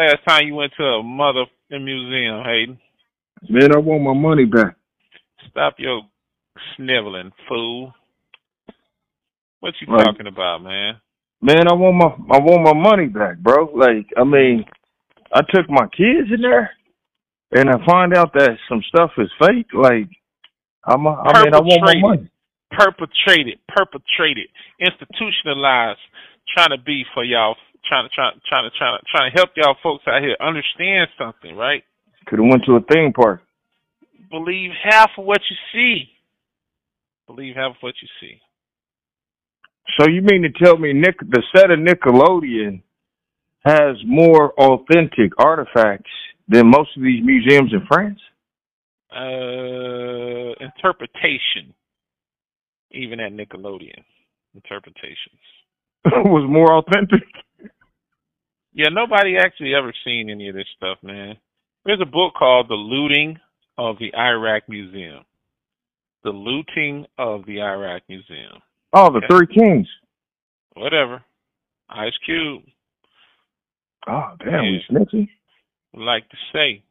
last time you went to a mother museum, Hayden? Man, I want my money back. Stop your sniveling, fool. What you Right. talking about, man? Man, I want my I want my money back, bro. Like, I mean, I took my kids in there, and I find out that some stuff is fake. Like, I'm a, I mean, I want my money. Perpetrated, perpetrated, institutionalized, trying to be for y'all, trying to trying trying to trying to trying to help y'all folks out here understand something, right? Could have went to a theme park. Believe half of what you see. Believe half of what you see. So you mean to tell me Nick the set of Nickelodeon has more authentic artifacts than most of these museums in France? Uh, interpretation, even at Nickelodeon, interpretations. was more authentic. Yeah, nobody actually ever seen any of this stuff, man. There's a book called The Looting of the Iraq Museum. The Looting of the Iraq Museum. Oh, the Okay. Three Kings. Whatever. Ice Cube Oh, damn, we Yeah. snitching. would like to say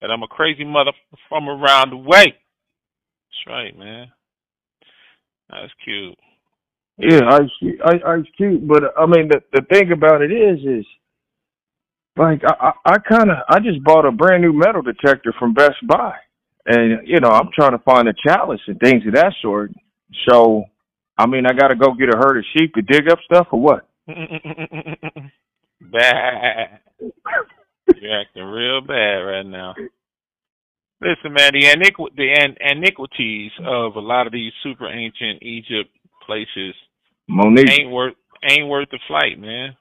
that I'm a crazy mother from around the way. That's right, man. Ice Cube. Yeah, Ice Cube, Ice, Cube. But I mean, the the thing about it is, is like I I, I kind of I just bought a brand new metal detector from Best Buy, and you know I'm trying to find a chalice and things of that sort. So, I mean, I got to go get a herd of sheep to dig up stuff or what? bad. You're acting real bad right now. Listen, man, the, iniqu- the an- iniquities of a lot of these super ancient Egypt places Monique. ain't worth ain't worth the flight, man.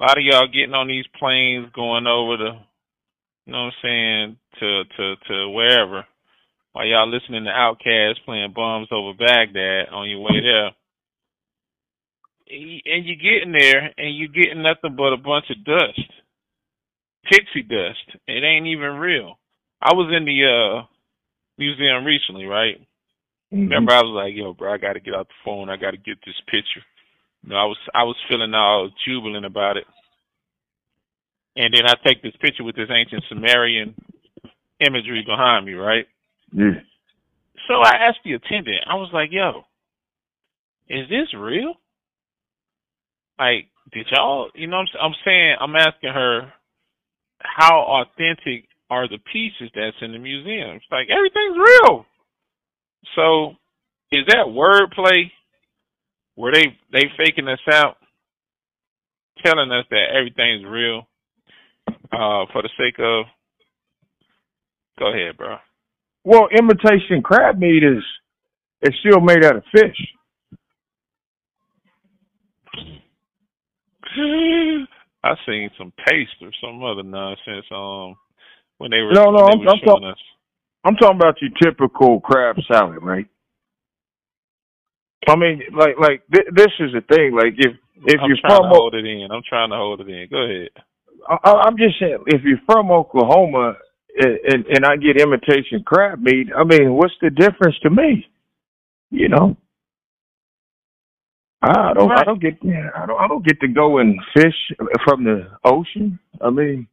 A lot of y'all getting on these planes going over the, you know what I'm saying, to to to wherever, while y'all listening to Outkast playing bombs over Baghdad on your way there. And you're getting there, and you're getting nothing but a bunch of dust, pixie dust. It ain't even real. I was in the uh museum recently, right? Mm-hmm. Remember, I was like, "Yo, bro, I got to get out the phone. I got to get this picture." You know, I was I was feeling all jubilant about it, and then I take this picture with this ancient Sumerian imagery behind me, right? Yeah. So I asked the attendant. I was like, "Yo, is this real? Like, did y'all? You know, what I'm, I'm saying, I'm asking her, how authentic are the pieces that's in the museum? It's like everything's real. So, is that wordplay? Were they they faking us out, telling us that everything's real, uh, for the sake of? Go ahead, bro. Well, imitation crab meat is it's still made out of fish. I seen some paste or some other nonsense um when they were No, no, I'm- I'm showing talk- us. I'm talking about your typical crab salad, right? I mean, like, like th- this is the thing. Like, if if I'm you're trying from, to hold it in. I'm trying to hold it in. Go ahead. I, I'm just saying, if you're from Oklahoma and, and and I get imitation crab meat, I mean, what's the difference to me? You know, I don't, I don't get, I don't, I don't get to go and fish from the ocean. I mean,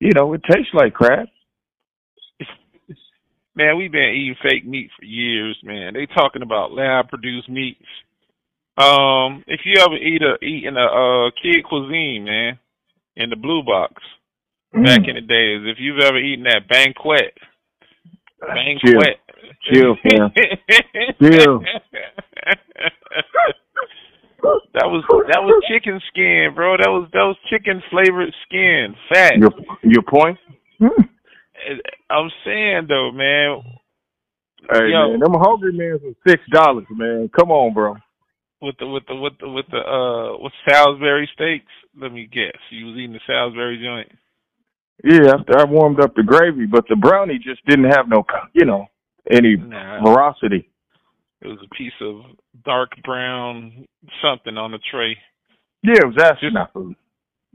you know, it tastes like crab. Man, we've been eating fake meat for years, man. They talking about lab produced meats. Um, if you ever eat a eaten a uh kid cuisine, man, in the blue box back Mm. in the days, if you've ever eaten that banquet, banquet, chill, fam. Chill. that was that was chicken skin, bro. That was that was chicken flavored skin, fat. Your your point? I'm saying though, man, Hey Yo. man, them hungry men for six dollars, man. Come on, bro. with the with the with the with the uh with Salisbury steaks. Let me guess, you was eating the Salisbury joint. Yeah, after I warmed up the gravy, but the brownie just didn't have no, you know, any Nah, veracity. it was a piece of dark brown something on the tray. Yeah, it was astronaut food.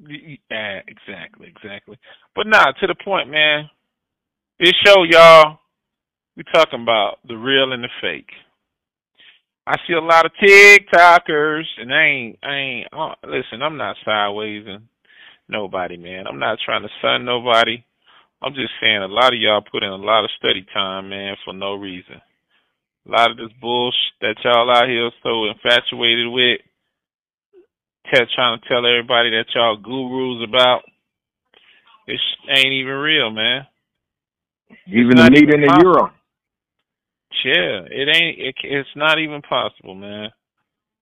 Yeah, exactly, exactly. But nah, to the point, man. This show, y'all, we talking about the real and the fake. I see a lot of TikTokers, and I ain't, I ain't. Uh, listen, I'm not sideways and nobody, man. I'm not trying to sun nobody. I'm just saying a lot of y'all put in a lot of study time, man, for no reason. A lot of this bullshit that y'all out here so infatuated with, tell, trying to tell everybody that y'all gurus about, it ain't even real, man. Even the meat in the euro. Yeah, it ain't. It, it's not even possible, man.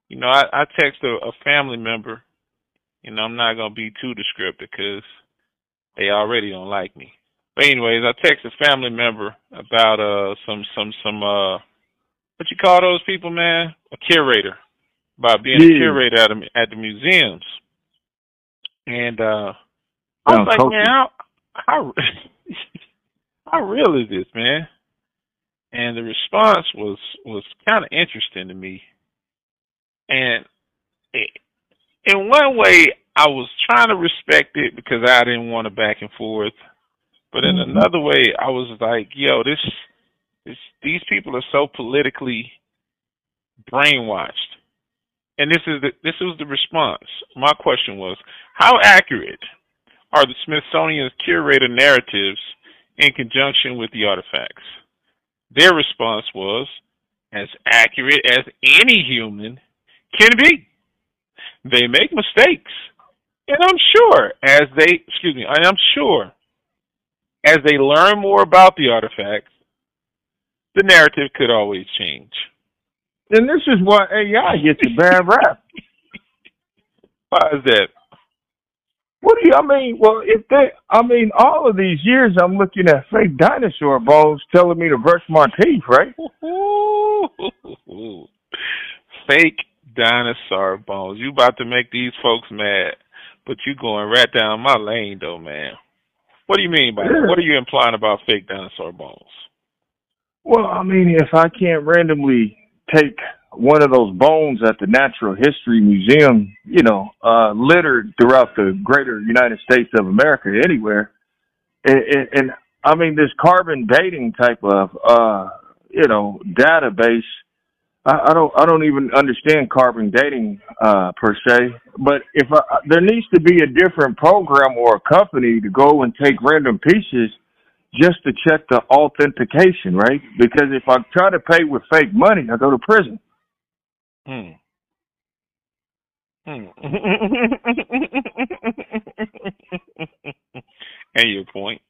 You know, I, I text a, a family member. You know, I'm not gonna be too descriptive because they already don't like me. But anyways, I text a family member about uh some some some uh what you call those people, man? A curator. About being yeah. a curator at the, at the museums. And uh I was like, man, how how how real is this, man? And the response was was kind of interesting to me. And it, in one way, I was trying to respect it because I didn't want to back and forth. But in mm-hmm. another way, I was like, yo, this, this, these people are so politically brainwashed. And this is the, this was the response. My question was, how accurate are the Smithsonian's curator narratives in conjunction with the artifacts? Their response was, as accurate as any human can be. They make mistakes. And I'm sure as they, excuse me, I am sure as they learn more about the artifacts, the narrative could always change. And this is why AI gets a bad rap. why is that? What do you, I mean? Well, if they, I mean, all of these years I'm looking at fake dinosaur bones telling me to brush my teeth, right? fake dinosaur bones. You about to make these folks mad, but you going right down my lane, though, man. What do you mean by that? What are you implying about fake dinosaur bones? Well, I mean, if I can't randomly take one of those bones at the Natural History Museum, you know, uh, littered throughout the greater United States of America, anywhere, and, and, and I mean, this carbon dating type of, uh, you know, database I, I don't I don't even understand carbon dating uh, per se. But if I, there needs to be a different program or a company to go and take random pieces just to check the authentication, right? Because if I try to pay with fake money, I go to prison. Hmm. Hmm. and your point.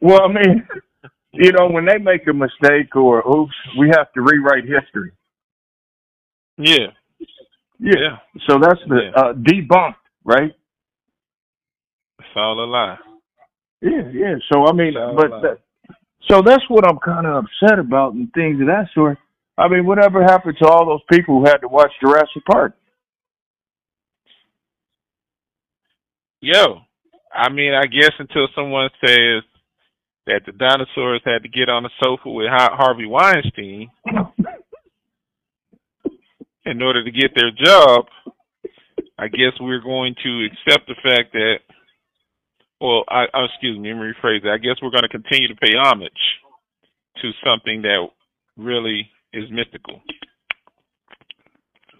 well, I mean, you know, when they make a mistake or oops, we have to rewrite history. Yeah. Yeah. yeah. So that's the yeah. uh, debunked, right? It's all a lie. Yeah, yeah. So I mean, but that, so that's what I'm kind of upset about and things of that sort. I mean, whatever happened to all those people who had to watch Jurassic Park? Yo, I mean, I guess until someone says that the dinosaurs had to get on the sofa with Harvey Weinstein in order to get their job, I guess we're going to accept the fact that, well, I, uh, excuse me, let me rephrase that. I guess we're going to continue to pay homage to something that really is mystical.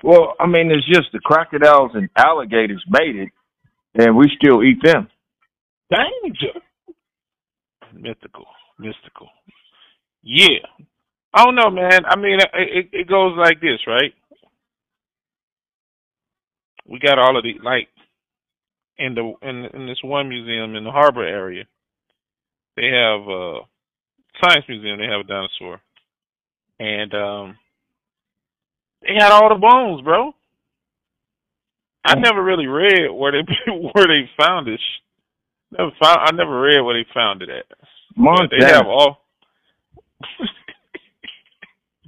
Well, I mean, it's just the crocodiles and alligators made it, and we still eat them. Danger mythical, mystical. Yeah, I don't know, man. I mean, it, it goes like this, right? We got all of the like in the in in this one museum in the harbor area. They have a science museum. They have a dinosaur, and um, they had all the bones, bro. I never really read where they where they found it. Never found. I never read where they found it at. Montana. They have all.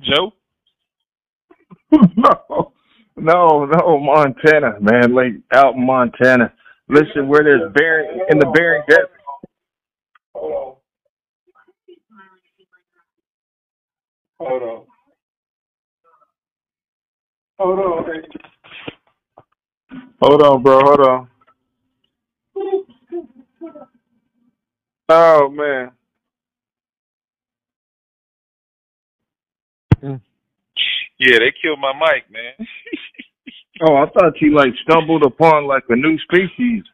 Joe. no, no, no, Montana, man, like out in Montana. Listen, where there's Bering in the Bering Desert. Hold on. Hold on. Hold on. Hold on, bro. Hold on. Oh man. Yeah, they killed my mic, man. Oh, I thought you like stumbled upon like a new species.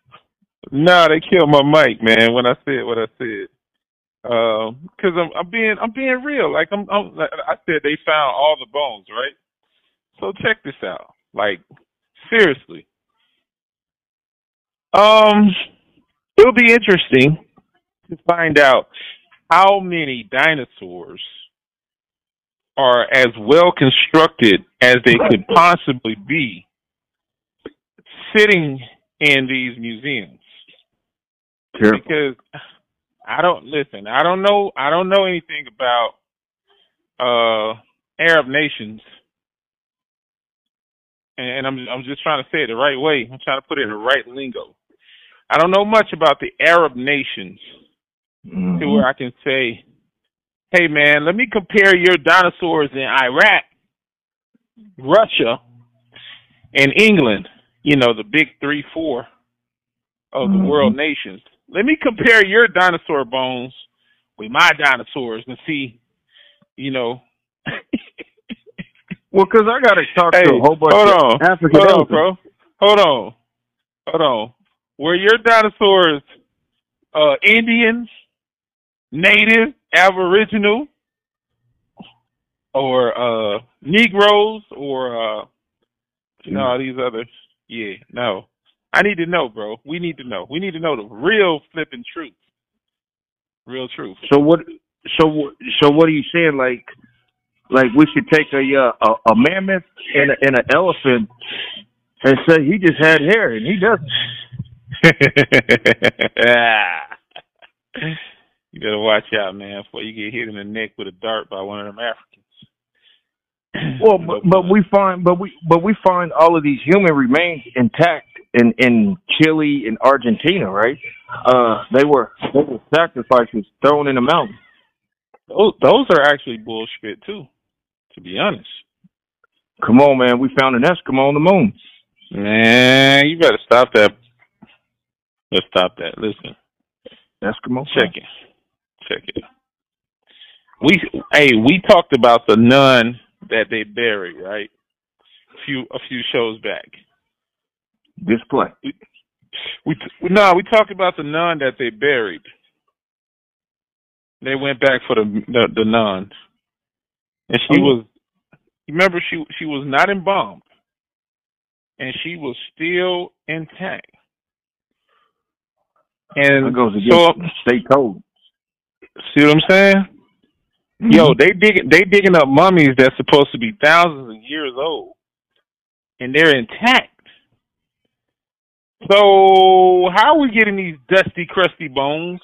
No, they killed my mic, man. When I said what I said, because I'm I'm being I'm being real. Like I'm, I'm like I said, they found all the bones, right? So check this out. Like seriously, um, it'll be interesting to find out how many dinosaurs are as well constructed as they could possibly be sitting in these museums. Careful. Because I don't listen, I don't know I don't know anything about uh Arab nations. And I'm I'm just trying to say it the right way. I'm trying to put it in the right lingo. I don't know much about the Arab nations Mhm. to where I can say, hey man, let me compare your dinosaurs in Iraq, Russia, and England, you know, the big three, four of the Mhm. world nations. Let me compare your dinosaur bones with my dinosaurs and see, you know. Well, because I got to talk hey, to a whole bunch hold of on, African hold on, elephants. bro. Hold on, hold on. Were your dinosaurs uh, Indians, Native, Aboriginal, or uh, Negroes, or uh, no these others? Yeah, no. I need to know, bro. We need to know. We need to know the real flipping truth. Real truth. So what? So? So what are you saying? Like, like we should take a uh, a, a mammoth and a, and an elephant and say he just had hair and he doesn't. you better watch out, man, before you get hit in the neck with a dart by one of them Africans. Well, but, but we find, but we, but we find all of these human remains intact in in Chile and Argentina, right? Uh, they were they were sacrifices thrown in the mountain. those, those are actually bullshit too. To be honest, Come on, man, we found an Eskimo on the moon. man, you better stop that. Let's stop that. Listen, Eskimo. check it, check it. We hey, we talked about the nun that they buried, right? A few a few shows back. Display. We no, we talked about the nun that they buried. They went back for the the, the nun, and she Oh. was. Remember she she was not embalmed, and she was still intact. And That goes against so, state code. see what I'm saying? Yo, mm-hmm. they digging they digging up mummies that's supposed to be thousands of years old, and they're intact. So how are we getting these dusty, crusty bones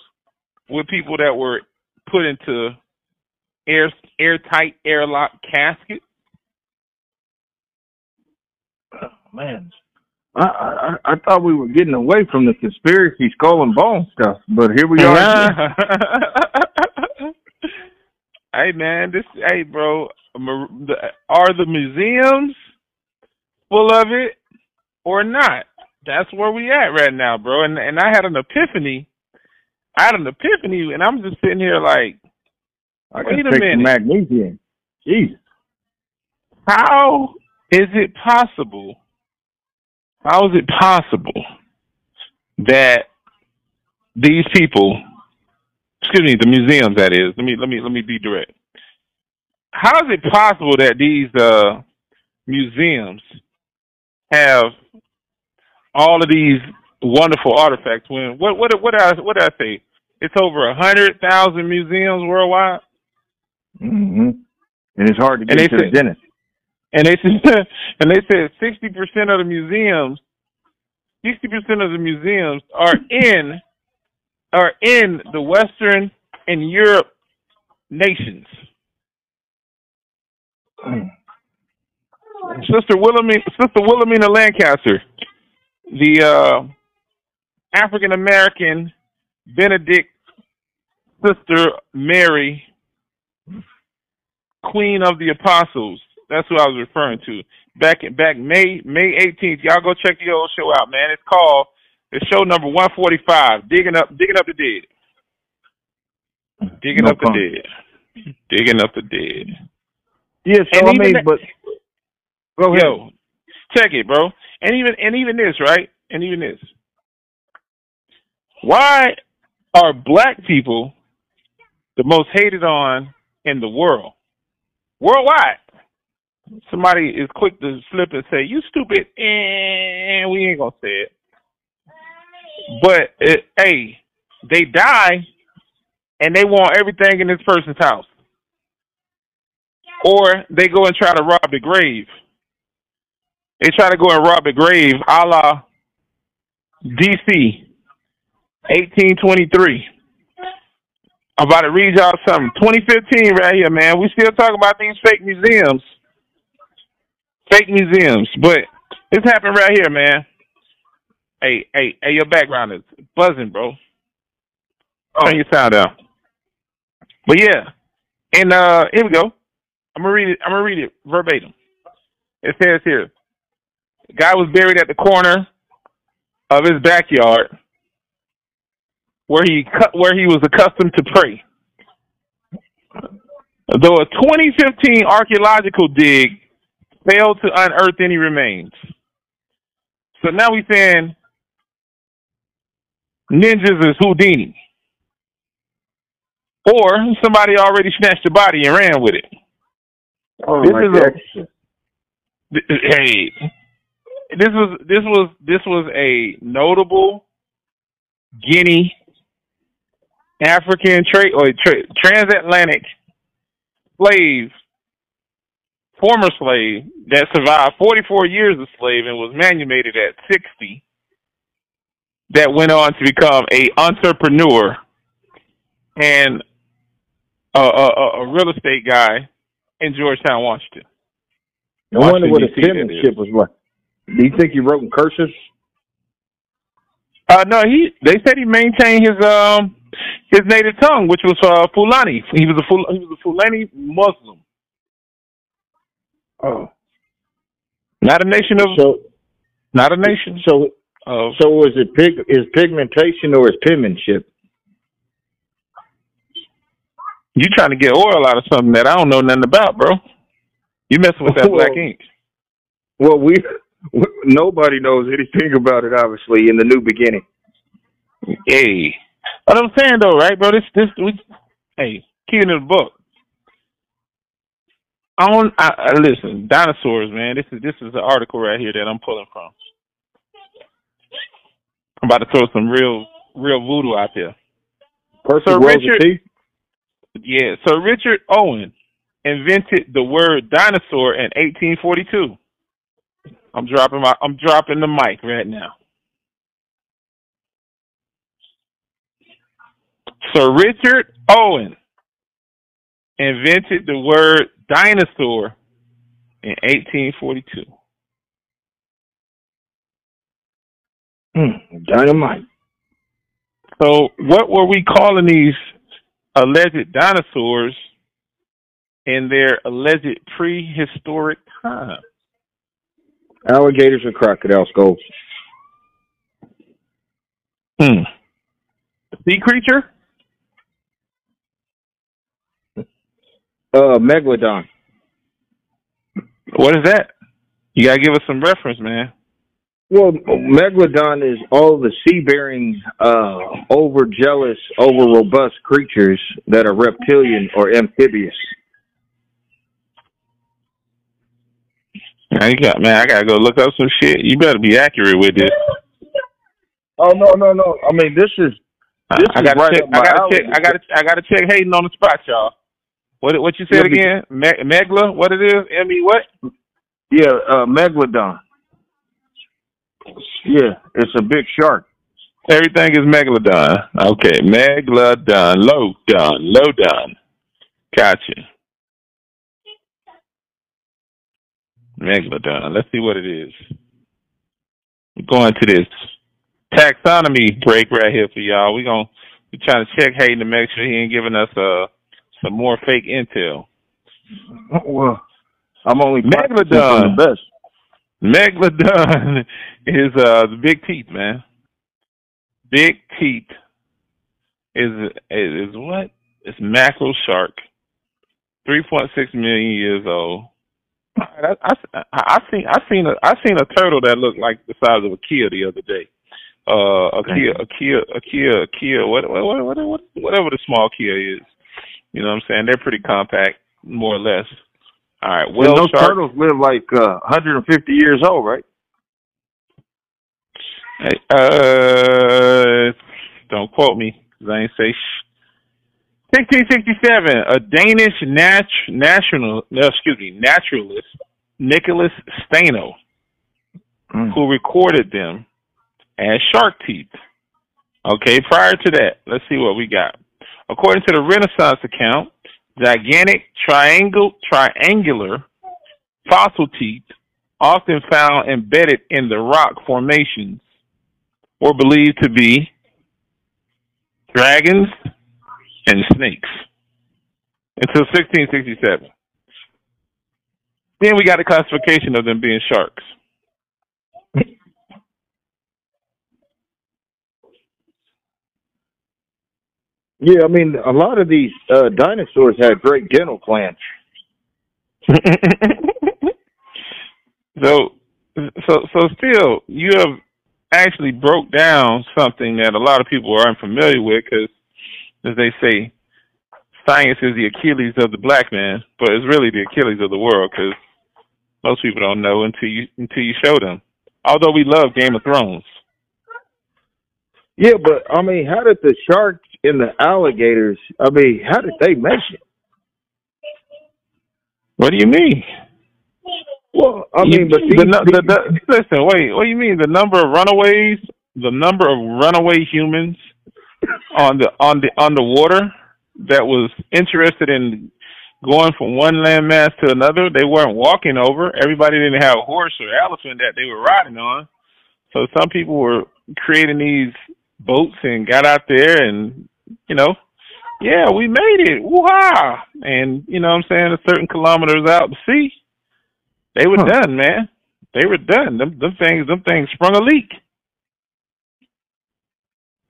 with people that were put into air airtight, airlock caskets? Oh, man. I, I I thought we were getting away from the conspiracy skull and bone stuff, but here we are. hey man, this hey bro, are the museums full of it or not? That's where we at right now, bro. And and I had an epiphany. I had an epiphany, and I'm just sitting here like, I Wait a minute. magnesium. Jesus. how is it possible? How is it possible that these people, excuse me, the museums that is, let me let me let me be direct. How is it possible that these uh museums have all of these wonderful artifacts when what what what did I what did I say? It's over a hundred thousand museums worldwide. hmm And it's hard to And get to the dentist. And they said, and they said sixty percent of the museums, sixty percent of the museums are in, are in the Western and Europe nations. Mm. Sister Wilhelmina, Sister Wilhelmina Lancaster, the uh, African American Benedict Sister Mary, Queen of the Apostles. That's who I was referring to. Back in back May May 18th. Y'all go check the old show out, man. It's called it's show number 145. Digging up digging up the dead. Digging No up the dead. Digging up the dead. Yeah, so And I mean, that- but go ahead. Yo, check it, bro. And even and even this, right? And even this. Why are black people the most hated on in the world? Worldwide. Somebody is quick to slip and say, You stupid and we ain't gonna say it. But it, hey, they die and they want everything in this person's house. Or they go and try to rob the grave. They try to go and rob the grave a la DC 1823. I'm about to read y'all something. 2015 right here, man. We still talking about these fake museums. Fake museums. But this happened right here, man. Hey, hey, hey, your background is buzzing, bro. Turn your sound down. But yeah. And uh here we go. I'm gonna read it I'm gonna read it verbatim. It says here. The guy was buried at the corner of his backyard where he cut where he was accustomed to pray. Though a 2015 archaeological dig failed to unearth any remains. So now we're saying ninjas is Houdini. Or somebody already snatched the body and ran with it. Oh This my is a- God. Hey, this was this was this was a notable Guinea African trade or tra- transatlantic slave, former slave that survived 44 years of slave and was manumitted at 60. That went on to become a entrepreneur and a, a, a- real estate guy in Georgetown, Washington. I wonder what his penmanship was like. Do you think he wrote in cursive? Uh, no, he. They said he maintained his um his native tongue, which was uh, Fulani. He was a Ful- he was a Fulani Muslim, Oh. not a nation of So not a nation so of. so was it pig his pigmentation or his penmanship? You trying to get oil out of something that I don't know nothing about, bro? You messing with that black ink? Well, we nobody knows anything about it, obviously, in the new beginning. Hey, what I'm saying though, right, bro? This this we, hey, keeping it the book. I don't. I, I, listen, dinosaurs, man. This is this is an article right here that I'm pulling from. I'm about to throw some real real voodoo out there. Percy Wells Richard- Yeah. Sir Richard Owen invented the word dinosaur in 1842. I'm dropping my I'm dropping the mic right now. Sir Richard Owen invented the word dinosaur in 1842. Hmm, dynamite. So, what were we calling these alleged dinosaurs in their alleged prehistoric time? Alligators or crocodile skulls? Hmm. Sea creature? Uh, megalodon. What is that? You gotta give us some reference, man. Well, megalodon is all the sea-bearing, uh, over-jealous, over-robust creatures that are reptilian or amphibious. Got man, I gotta go look up some shit. You better be accurate with this. Oh no, no, no! I mean, this is I, This I is gotta right check. I gotta alley. check. I gotta. I gotta check Hayden on the spot, y'all. What? What you said be- again? Me- Megla? What it is? M E what? yeah, uh, megalodon. Yeah, it's a big shark. Everything is megalodon. Okay, megalodon. Low done. Low done. Gotcha. Megalodon. Let's see what it is. We're going to this taxonomy break right here for y'all. We're gonna we trying to check Hayden to make sure he ain't giving us uh some more fake intel. Well, I'm only Megalodon. the best. Megalodon is uh the big teeth, man. Big teeth is is what? It's mackerel shark. Three point six million years old. I, I, I seen I seen a I seen a turtle that looked like the size of a Kia the other day. Uh, a Kia, a Kia, a Kia, a Kia, what, what, what, what, whatever the small Kia is. You know what I'm saying? They're pretty compact, more or less. All right. Well, and those shark, turtles live like uh, 150 years old, right? Hey, uh, don't quote me because I ain't say. Sh- 1667, a Danish nat- national, no, excuse me, naturalist, Nicholas Steno, Mm. who recorded them as shark teeth. Okay, prior to that, let's see what we got. According to the Renaissance account, gigantic triangle, triangular fossil teeth, often found embedded in the rock formations, were believed to be dragons and snakes until 1667. Then we got a classification of them being sharks. Yeah, I mean, a lot of these uh, dinosaurs had great dental plans. so, so, so still, you have actually broke down something that a lot of people are unfamiliar with because, as they say, science is the Achilles of the black man, but it's really the Achilles of the world because most people don't know until you until you show them. Although we love Game of Thrones. Yeah, but I mean, how did the sharks and the alligators? I mean, how did they make it? What do you mean? Well, I You- mean, but the, the, the, listen, wait. What do you mean? The number of runaways, the number of runaway humans on the on the on the water that was interested in going from one landmass to another. They weren't walking over. Everybody didn't have a horse or elephant that they were riding on. So some people were creating these boats and got out there and you know, yeah, we made it. Woo-ha! And you know what I'm saying, a certain kilometers out to sea. They were Huh. done, man. They were done. Them, them things, them things sprung a leak.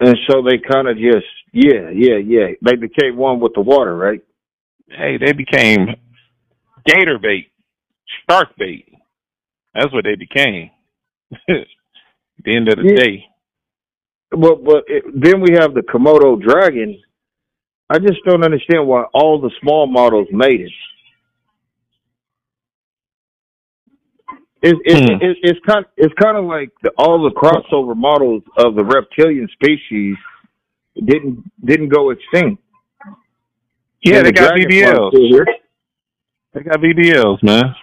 And so they kind of just, yeah, yeah, yeah. They became one with the water, right? Hey, they became gator bait, shark bait. That's what they became. At the end of the Yeah. day. But but it, then we have the Komodo dragon. I just don't understand why all the small models made it. It's it's Hmm. it's, it's kind it's kind of like the, all the crossover models of the reptilian species didn't didn't go extinct. Yeah, And they the got BBLs. They got BBLs, man.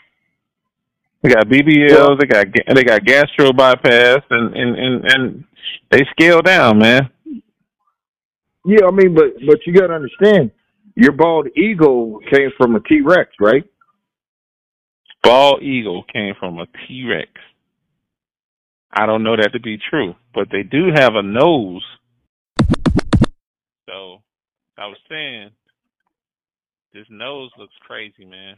They got BBLs. Well- they got they got gastro bypass, and and and and they scale down, man. Yeah, I mean, but but you got to understand, your bald eagle came from a T Rex, right? Bald eagle came from a T Rex. I don't know that to be true, but they do have a nose. So I was saying, this nose looks crazy, man.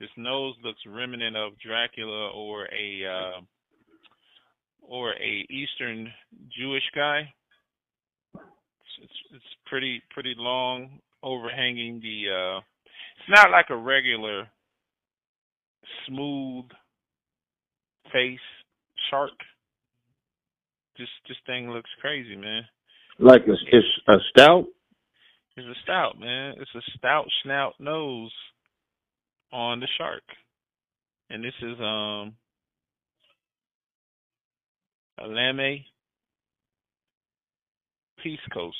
This nose looks remnant of Dracula or a uh, or a Eastern Jewish guy. It's, it's it's pretty pretty long, overhanging the. uh It's not like a regular smooth face shark. This this thing looks crazy, man. Like a, it's a stout. It's a stout, man. It's a stout snout nose on the shark. And this is um a lame piscos.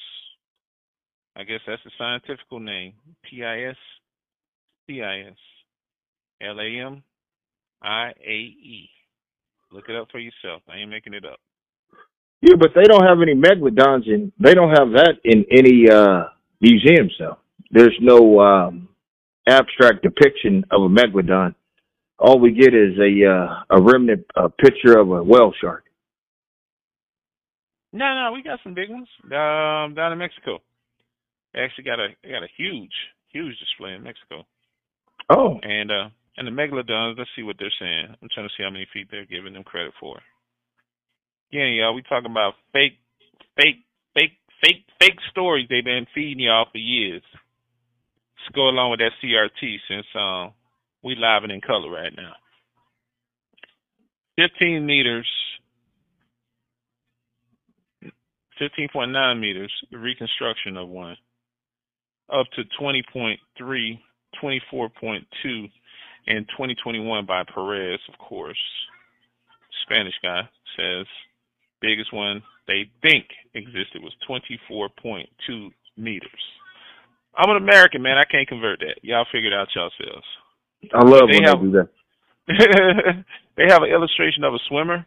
I guess that's the scientific name. P I S C I S L A M I A E. Look it up for yourself. I ain't making it up. Yeah, but they don't have any megalodons in. They don't have that in any uh museums, though. There's no um abstract depiction of a megalodon. All we get is a uh, a remnant picture of a whale shark. No, no, we got some big ones. Um, down in Mexico. They actually got a got a huge, huge display in Mexico. Oh, And uh and the megalodons, let's see what they're saying. I'm trying to see how many feet they're giving them credit for. Yeah, y'all, we talking about fake fake fake fake fake stories they've been feeding y'all for years. Let's go along with that CRT since um We live and in color right now. 15 meters, 15.9 meters, the reconstruction of one, up to 20.3, 24.2 in 2021 by Perez, of course. Spanish guy says biggest one they think existed was 24.2 meters. I'm an American man. I can't convert that. Y'all figure it out yourselves. I love They when have- they do that. they have an illustration of a swimmer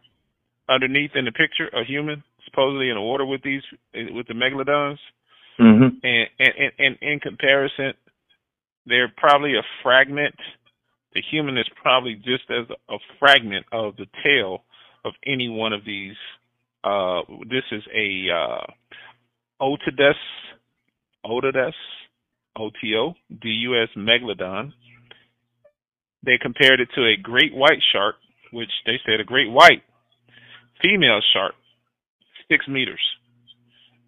underneath in the picture, a human supposedly in the water with these with the megalodons, hmm and and and, and in comparison, they're probably a fragment. The human is probably just as a fragment of the tail of any one of these. Uh, this is a uh, Otodus, Otodus, OTO, DUS megalodon. They compared it to a great white shark, which they said a great white female shark, six meters.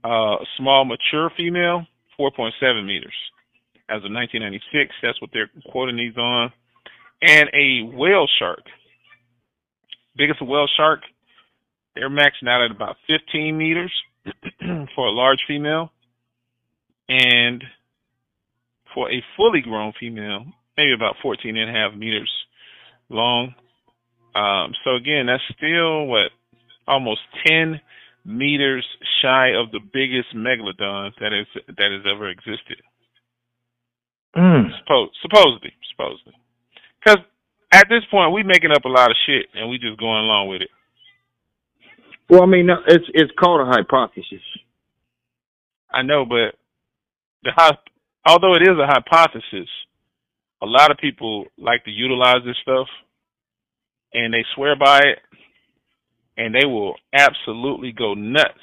Uh, a small mature female, 4.7 meters. As of 1996, that's what they're quoting these on. And a whale shark. Biggest whale shark, they're maxing out at about 15 meters for a large female. And for a fully grown female, maybe about 14 and a half meters long. Um, so again, that's still what almost 10 meters shy of the biggest megalodon that is that has ever existed. Mm. Suppose, supposedly, supposedly, because at this point we're making up a lot of shit and we just going along with it. Well, I mean, no, it's it's called a hypothesis. I know, but the although it is a hypothesis, a lot of people like to utilize this stuff, and they swear by it, and they will absolutely go nuts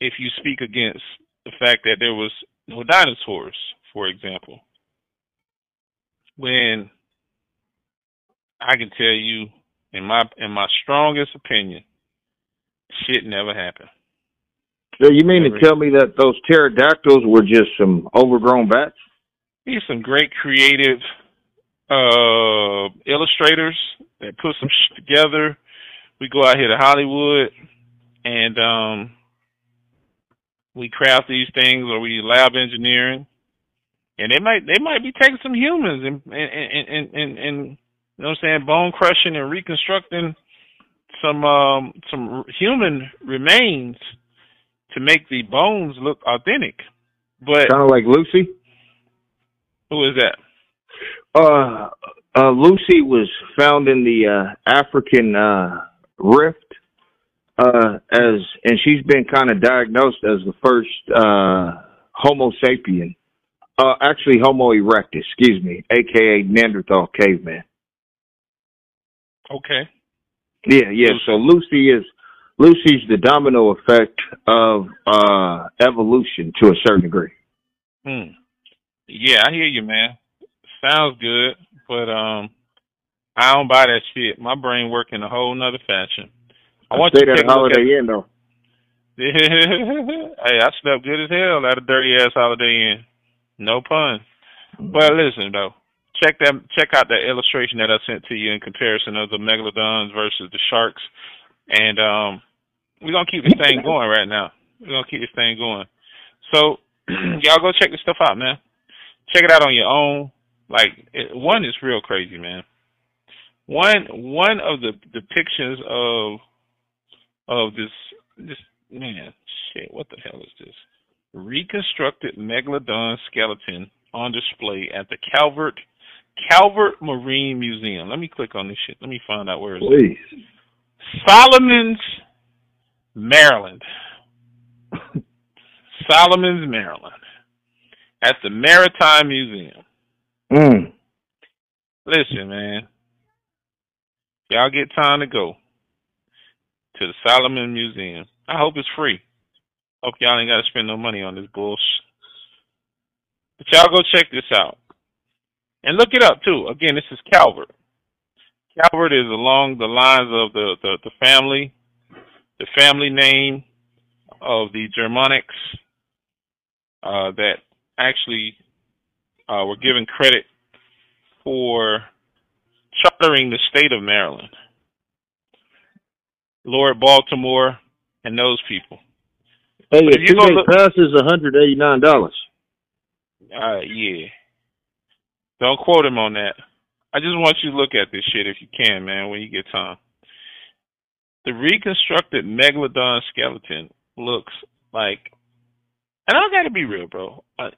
if you speak against the fact that there was no dinosaurs, for example. When I can tell you, in my in my strongest opinion, shit never happened. So you mean Never. to tell me that those pterodactyls were just some overgrown bats? These some great creative uh illustrators that put some shit together. We go out here to Hollywood and um we craft these things or we lab engineering. And they might they might be taking some humans and and and and, and, and you know what I'm saying, bone crushing and reconstructing some um some human remains to make the bones look authentic. But Kind of like Lucy. who is that? Uh, uh, Lucy was found in the uh, African uh, Rift, uh, as and she's been kind of diagnosed as the first uh, Homo sapien, uh, actually Homo erectus, excuse me, aka Neanderthal caveman. Okay. Yeah, yeah. So Lucy is Lucy's the domino effect of uh, evolution to a certain degree. Hmm. Yeah, I hear you, man. Sounds good, but um, I don't buy that shit. My brain work in a whole nother fashion. I want you to at take a a look Holiday Inn though. hey, I slept good as hell at a dirty ass Holiday Inn. No pun. But listen though, check that check out that illustration that I sent to you in comparison of the megalodons versus the sharks, and um, we're gonna keep this thing going right now. We're gonna keep this thing going. So y'all go check this stuff out, man. Check it out on your own. Like it, one is real crazy, man. One one of the depictions of of this this man shit. What the hell is this? Reconstructed megalodon skeleton on display at the Calvert Calvert Marine Museum. Let me click on this shit. Let me find out where it's Please. Solomons, Maryland. Solomons, Maryland. At the Maritime Museum. Mm. Listen, man. Y'all get time to go to the Solomon Museum. I hope it's free. Hope y'all ain't got to spend no money on this bullshit. But y'all go check this out. And look it up, too. Again, this is Calvert. Calvert is along the lines of the, the, the family, the family name of the Germanics uh, that actually uh, were given credit for chartering the state of Maryland. Lord Baltimore and those people. Hey, if you go look- pass is one hundred eighty nine dollars. Uh, yeah. Don't quote him on that. I just want you to look at this shit if you can, man, when you get time. The reconstructed megalodon skeleton looks like, and I gotta be real, bro. I,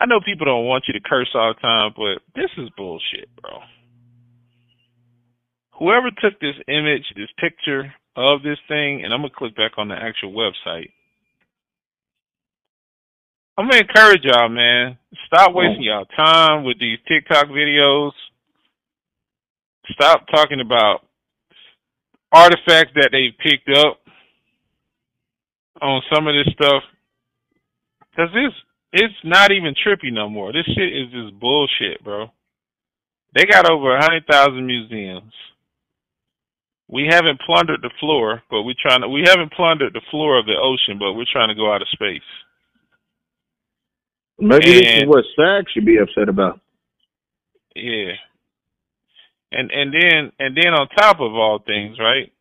I know people don't want you to curse all the time, but this is bullshit, bro. Whoever took this image, this picture of this thing, and I'm gonna click back on the actual website. I'm gonna encourage y'all, man. Stop wasting y'all time with these TikTok videos. Stop talking about artifacts that they've picked up on some of this stuff. Cause this, it's not even trippy no more. This shit is just bullshit, bro. They got over a hundred thousand museums. We haven't plundered the floor, but we're trying to. We haven't plundered the floor of the ocean, but we're trying to go out of space. Maybe this is And- what SAG should be upset about. Yeah. And and then and then on top of all things, right?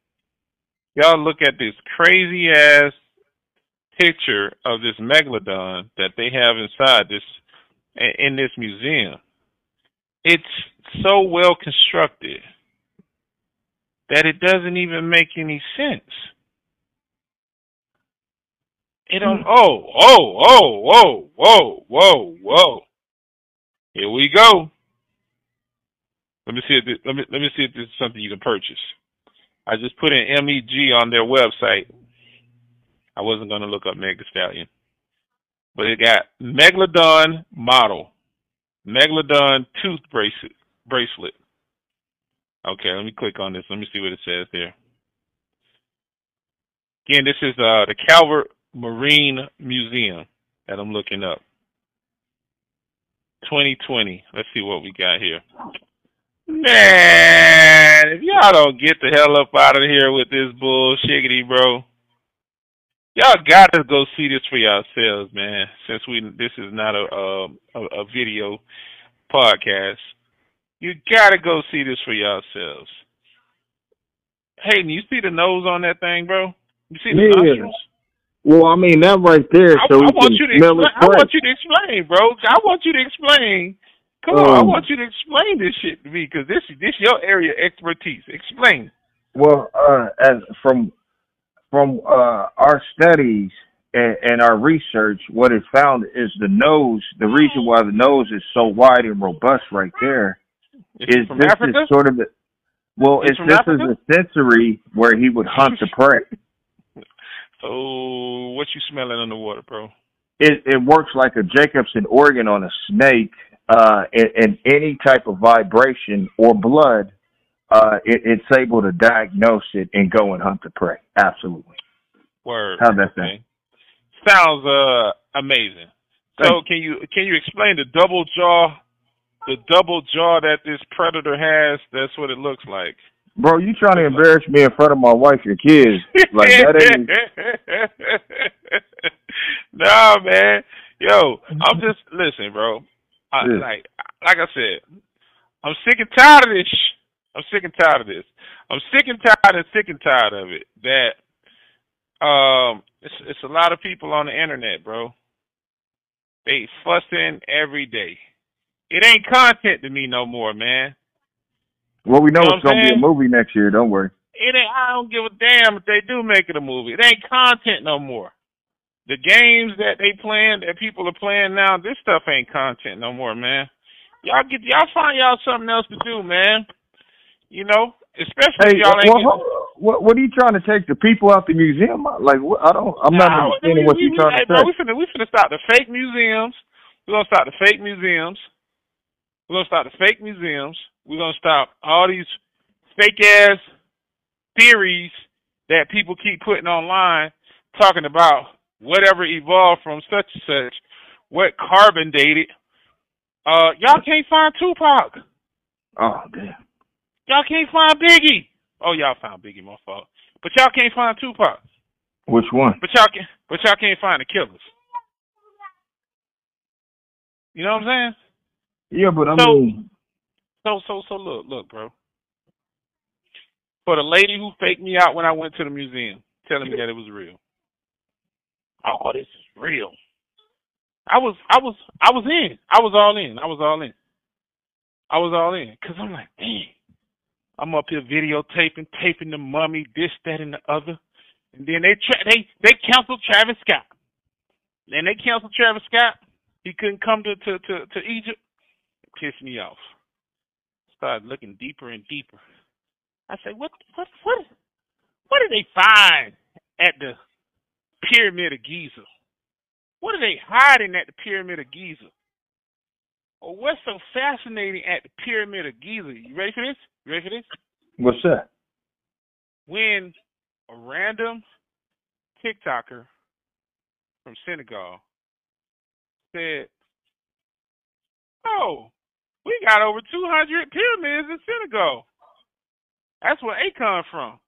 Y'all look at this crazy ass picture of this megalodon that they have inside this in this museum. It's so well constructed that it doesn't even make any sense. It don't. Oh, oh, oh, whoa, whoa, whoa, whoa. Here we go. Let me see if this, let me let me see if this is something you can purchase. I just put in MEG on their website. I wasn't gonna look up Mega Stallion, but it got Megalodon model, Megalodon tooth bracelet bracelet. Okay, let me click on this. Let me see what it says there. Again, this is uh, the Calvert Marine Museum that I'm looking up. 2020. Let's see what we got here. Man, if y'all don't get the hell up out of here with this bullshiggity, bro. Y'all gotta go see this for yourselves, man. Since we this is not a um, a, a video podcast, you gotta go see this for yourselves. Hayden, you see the nose on that thing, bro? You see the Yeah. nostrils? Well, I mean that right there, I, so I we want you to explain. I want you to explain, bro. I want you to explain. Come on, I Um, want you to explain this shit to me because this is this your area of expertise. Explain. Well, uh, as from from uh, our studies and, and our research, what is found is the nose. The reason why the nose is so wide and robust right there Is is this Africa? is sort of the well, It's it's this Africa? is a sensory where he would hunt the prey. So what you smelling underwater, bro? It it works like a Jacobson organ on a snake, uh, and, and any type of vibration or blood, uh, it, it's able to diagnose it and go and hunt the prey. Absolutely. Word. How'd that sound? Okay. Sounds uh amazing. So can you can you explain the double jaw, the double jaw that this predator has? That's what it looks like. Bro, you trying to embarrass me in front of my wife and kids? Like that ain't. nah, man. Yo, I'm just listen, bro. I, Yeah. Like, like I said, I'm sick and tired of this. sh- I'm sick and tired of this. I'm sick and tired and sick and tired of it. That um, it's it's a lot of people on the internet, bro. They fussing every day. It ain't content to me no more, man. Well, we know You know it's gonna be a movie next year. Don't worry. It ain't. I don't give a damn if they do make it a movie. It ain't content no more. The games that they playing, that people are playing now, this stuff ain't content no more, man. Y'all get y'all find y'all something else to do, man. You know, especially Hey, if y'all ain't. well, getting- what what are you trying to take the people out the museum? Like, what, I don't. I'm not Nah, understanding we- what we- you're we- trying hey, to say. We finna we finna start the fake museums. We're gonna start the fake museums. We're gonna start the fake museums. We're gonna stop all these fake ass theories that people keep putting online, talking about whatever evolved from such and such, what carbon dated. Uh, y'all can't find Tupac. Oh damn. Y'all can't find Biggie. Oh, y'all found Biggie, my fault. But y'all can't find Tupac. Which one? But y'all can, but y'all can't find the killers. You know what I'm saying? Yeah, but I So- mean, So so so look look, bro. For the lady who faked me out when I went to the museum, telling me that it was real. Oh, this is real. I was I was I was in. I was all in. I was all in. I was all in because I'm like, dang. I'm up here videotaping, taping the mummy, this, that, and the other, and then they tra- they they canceled Travis Scott. Then they canceled Travis Scott. He couldn't come to to to, to Egypt. It pissed me off. Started looking deeper and deeper. I said, what what what what did they find at the Pyramid of Giza? What are they hiding at the Pyramid of Giza? Or what's so fascinating at the Pyramid of Giza? You ready for this? You ready for this? What's that? When a random TikToker from Senegal said, Oh, we got over 200 pyramids in Senegal. That's where they come from.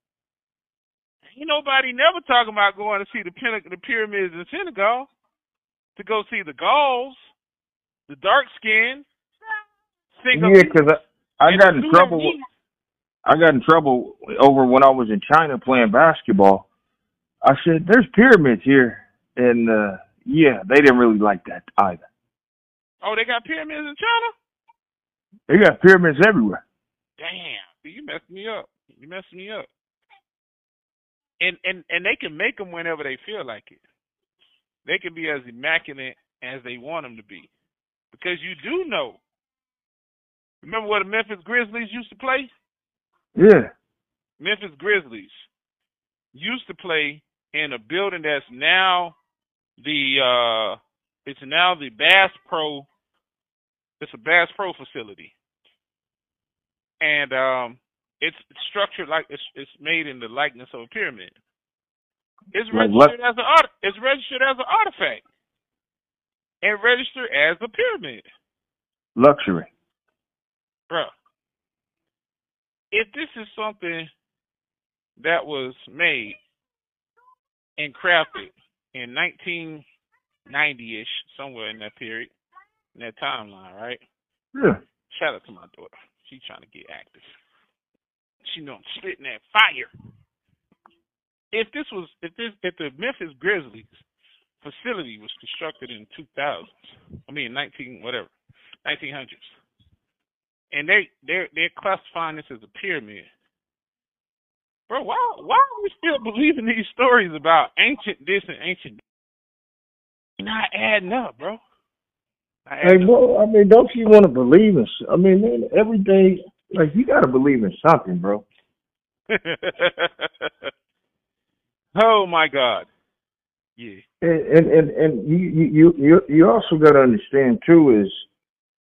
Ain't nobody never talking about going to see the, the pyramids in Senegal to go see the Gauls, the dark skin. Yeah, because I, I got in trouble. With, I got in trouble over when I was in China playing basketball. I said, "There's pyramids here," and uh yeah, they didn't really like that either. Oh, they got pyramids in China. They got pyramids everywhere. Damn, you messed me up. You messed me up. And and and they can make them whenever they feel like it. They can be as immaculate as they want them to be, because you do know. Remember where the Memphis Grizzlies used to play? Yeah. Memphis Grizzlies used to play in a building that's now the uh it's now the Bass Pro it's a Bass Pro facility. And um it's structured like it's it's made in the likeness of a pyramid. It's registered as an art it's registered as an artifact. And registered as a pyramid. Luxury. Bruh. If this is something that was made and crafted in 1990-ish, somewhere in that period, in that timeline, right? Yeah. Shout out to my daughter. She's trying to get active. She know I'm spitting that fire. If this was, if this, if the Memphis Grizzlies facility was constructed in 2000s, I mean 19 whatever, 1900s, and they they're they're classifying this as a pyramid. Bro, why why are we still believing these stories about ancient this and ancient? Not adding up, bro. Hey, bro. I mean, don't you want to believe in? I mean, man, every day, like you got to believe in something, bro. oh my God. Yeah. And and and, and you you you you you also got to understand too is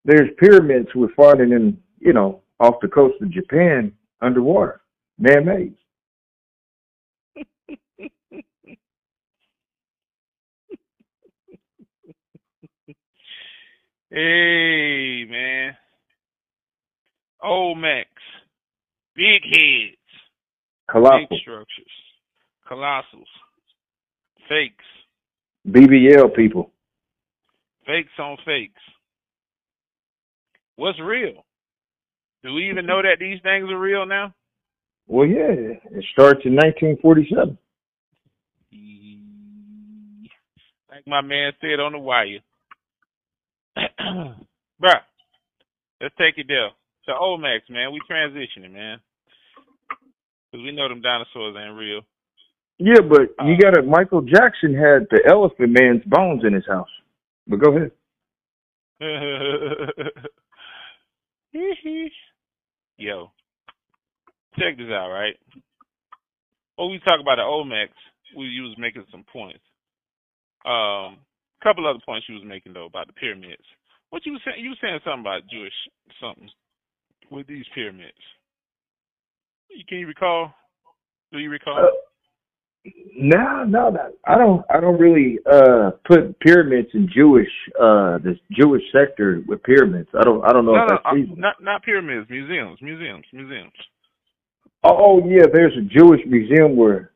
there's pyramids we're finding in you know off the coast of Japan underwater, man made. Hey man. Olmecs. Big heads. Colossal Big structures. Colossals. Fakes. BBL people. Fakes on fakes. What's real? Do we even know that these things are real now? Well, yeah, it starts in 1947. Like my man said on the wire. Bruh, let's take it there. So Olmecs, man, we transitioning, man. Because we know them dinosaurs ain't real. Yeah, but you Uh, got to. Michael Jackson had the Elephant Man's bones in his house. But go ahead. Yo, check this out, right? When we talk about the Olmecs, we was making some points. Um, couple other points you was making though about the pyramids. What you was saying? You was saying something about Jewish something with these pyramids. Can you recall? Do you recall? Uh, no, no, no, I don't. I don't really uh put pyramids in Jewish uh the Jewish sector with pyramids. I don't. I don't know no, if that's uh, reasonable. not not pyramids. Museums, museums, museums. Oh, yeah, there's a Jewish museum where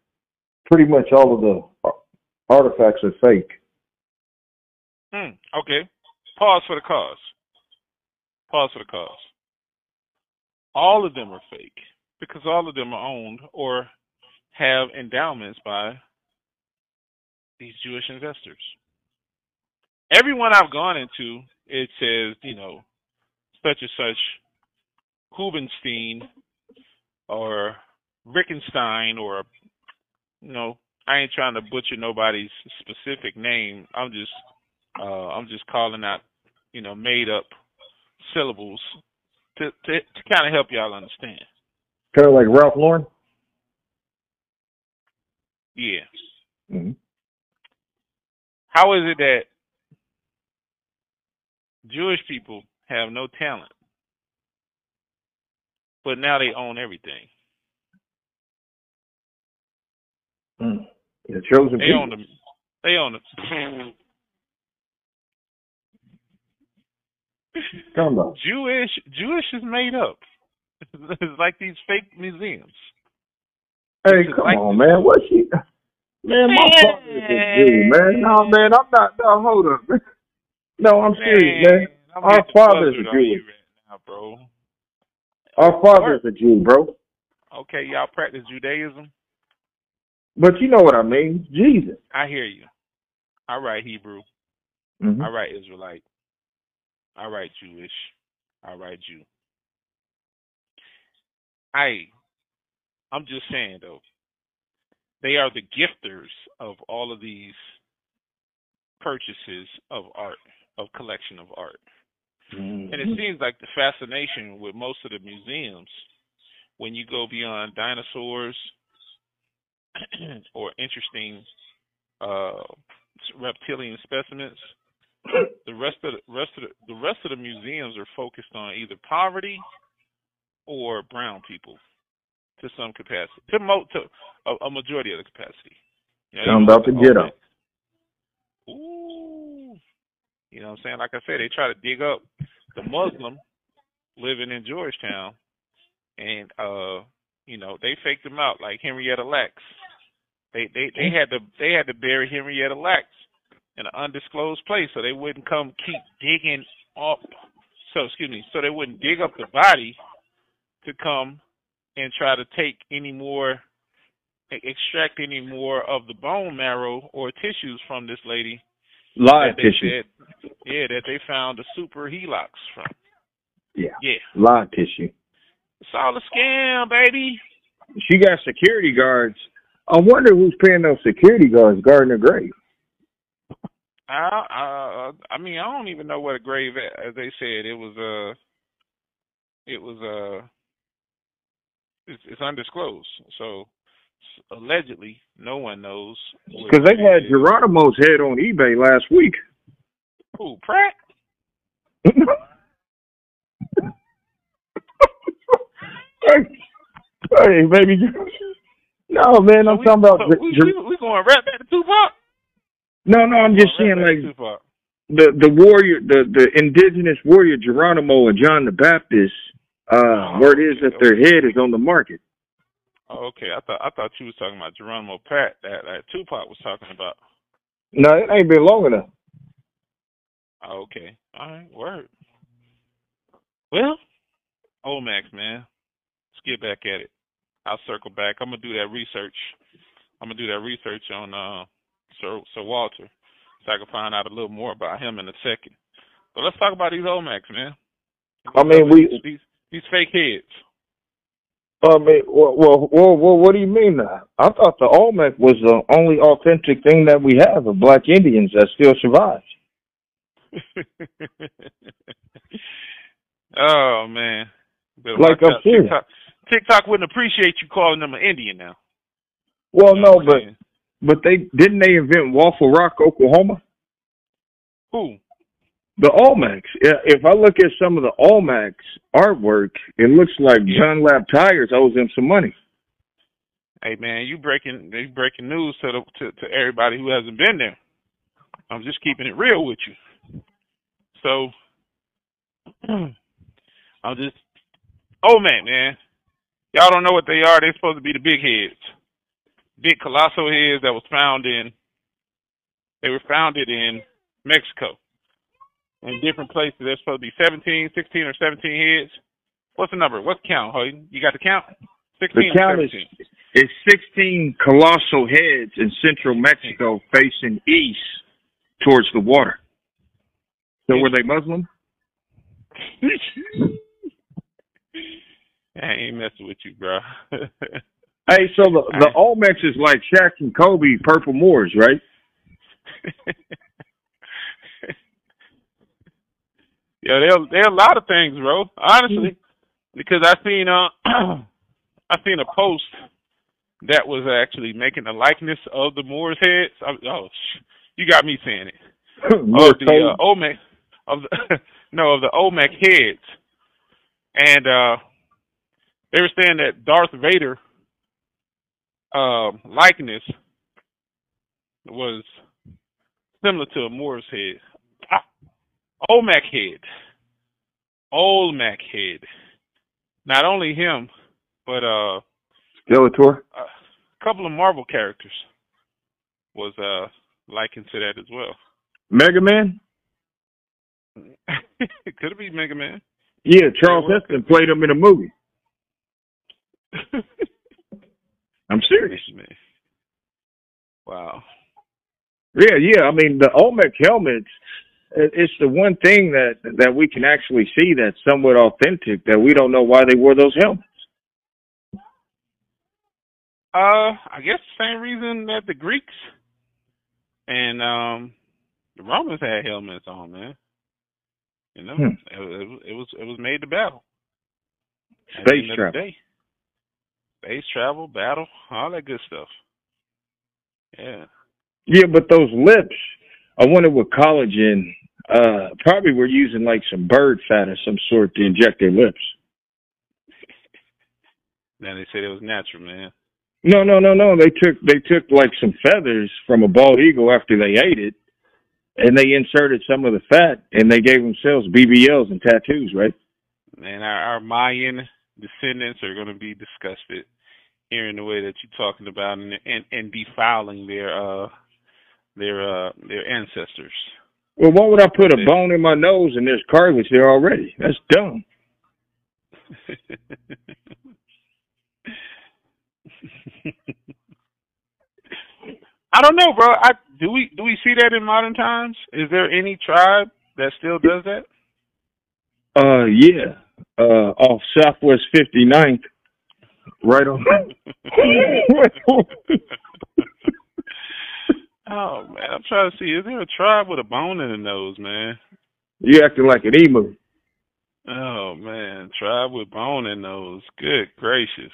pretty much all of the artifacts are fake. Hmm. Okay. Pause for the cause. Pause for the cause. all of them are fake because all of them are owned or have endowments by these Jewish investors. Everyone I've gone into, it says, you know, such and such Hubenstein or Rickenstein or, you know, I ain't trying to butcher nobody's specific name. I'm just, uh, I'm just calling out, you know, made up syllables to to, to kind of help y'all understand. Kind of like Ralph Lauren. Yeah. Mm-hmm. How is it that Jewish people have no talent, but now they own everything? Mm. The chosen They people. own the. They own the. Come on. Jewish Jewish is made up. It's like these fake museums. Hey, It's come like- on, man. What she? Man, my father is a Jew, man. No, man, I'm not. No, hold up. No, I'm serious, man. I'm Our father is a Jew. right now, bro. Our father is a Jew, bro. Okay, y'all practice Judaism. But you know what I mean. Jesus. I hear you. I write Hebrew. hmm I write Israelite. I write Jewish. All right, Jew. I I'm just saying though, they are the gifters of all of these purchases of art, of collection of art. And Mm-hmm. it seems like the fascination with most of the museums, when you go beyond dinosaurs or interesting uh, reptilian specimens, the rest of the rest of the, the rest of the museums are focused on either poverty or brown people to some capacity, to mo to a, a majority of the capacity. You know, I'm about to get get 'em. Olmec- Ooh, you know what I'm saying? Like I said, they try to dig up the Muslim living in Georgetown, and uh, you know, they faked him out like Henrietta Lacks. They they they had to they had to bury Henrietta Lacks in an undisclosed place so they wouldn't come keep digging up. So excuse me, so they wouldn't dig up the body to come and try to take any more, extract any more of the bone marrow or tissues from this lady Live tissue. said, yeah, that they found the super helix from. Yeah. Yeah, Live tissue. it's all a scam, baby. She got security guards. I wonder who's paying those security guards guarding the grave. I, I, I mean, I don't even know what a grave. As they said, it was uh, it was uh, it's, it's undisclosed. So allegedly, no one knows. Because they had. Geronimo's head on eBay last week. Who Pratt? hey, hey, baby. No, man, I'm So we- talking about. so we, we, we going right back to Tupac. No, no, I'm just Going saying, right back to like the the warrior, the the indigenous warrior Geronimo and John the Baptist. Uh, word is that their head is on the market. Oh, okay, I thought I thought you was talking about Geronimo Pratt that that Tupac was talking about. No, it ain't been long enough. Oh, okay. All right. Word. Well, Olmecs, man. Let's get back at it. I'll circle back. I'm gonna do that research. I'm gonna do that research on uh Sir Sir Walter, so I can find out a little more about him in a second. But let's talk about these Olmecs, man. I mean, we. these these fake heads. I mean, well, well, well, well what do you mean? I thought the Olmec was the only authentic thing that we have of black Indians that still survives. oh man. Better Like I'm serious. TikTok, TikTok wouldn't appreciate you calling them an Indian now. Well, You know no, but? But they didn't they invent Waffle Rock, Oklahoma? who? The. Yeah, If I look at some of the Olmecs artwork, it looks like John Lab Tires owes them some money. Hey man, you breaking you breaking news to the to, to everybody who hasn't been there. I'm just keeping it real with you. So I'm just oh man, man. Y'all don't know what they are. They're supposed to be the big heads. Big colossal heads that was found in they were founded in Mexico. In different places. There's supposed to be 17, 16 or 17 heads. What's the number? What's the count, Hayden? You got the count? Sixteen. The count or is 17? is sixteen colossal heads in central Mexico facing east towards the water. So were they Muslim? I ain't messing with you, bro. Hey, so the the Olmecs is like Shaq and Kobe, purple Moors, right? yeah, there there are a lot of things, bro. Honestly, because I seen uh I seen a post that was actually making a likeness of the Moors heads. I, oh, sh- you got me saying it. Of the uh, Olmec of the no of the Olmec heads, and uh they were saying that Darth Vader um likeness was similar to a Moor's head. Ah, Olmec head, Olmec head. Not only him, but uh, Skeletor. a couple of Marvel characters was uh likened to that as well. Mega Man? Could it be Mega Man? Yeah, Charlton Heston played him in a movie. I'm serious. Man. Wow. Yeah, yeah. I mean, the Olmec helmets. It's the one thing that that we can actually see that's somewhat authentic. That we don't know why they wore those helmets. Uh, I guess the same reason that the Greeks and um the Romans had helmets on, man. You know, Hmm. it, was- it was it was made to battle. Space travel. Space travel, battle, all that good stuff. Yeah. Yeah, but those lips. I wonder what collagen. Uh, probably were using like some bird fat or some sort to inject their lips. now they said it was natural, man. No, no, no, no. They took they took like some feathers from a bald eagle after they ate it, and they inserted some of the fat, and they gave themselves BBLs and tattoos, right? And our, our Mayan descendants are going to be disgusted hearing the way that you're talking about and and, and defiling their uh their uh their ancestors. Well, why would I put a bone in my nose and there's cartilage there already? That's dumb. I don't know, bro. I do we do we see that in modern times? Is there any tribe that still does that? Uh, yeah. Uh, off Southwest 59th, right on. Oh man, I'm trying to see. Is there a tribe with a bone in the nose, man? you acting like an emu. Oh man, tribe with bone in nose. Good gracious.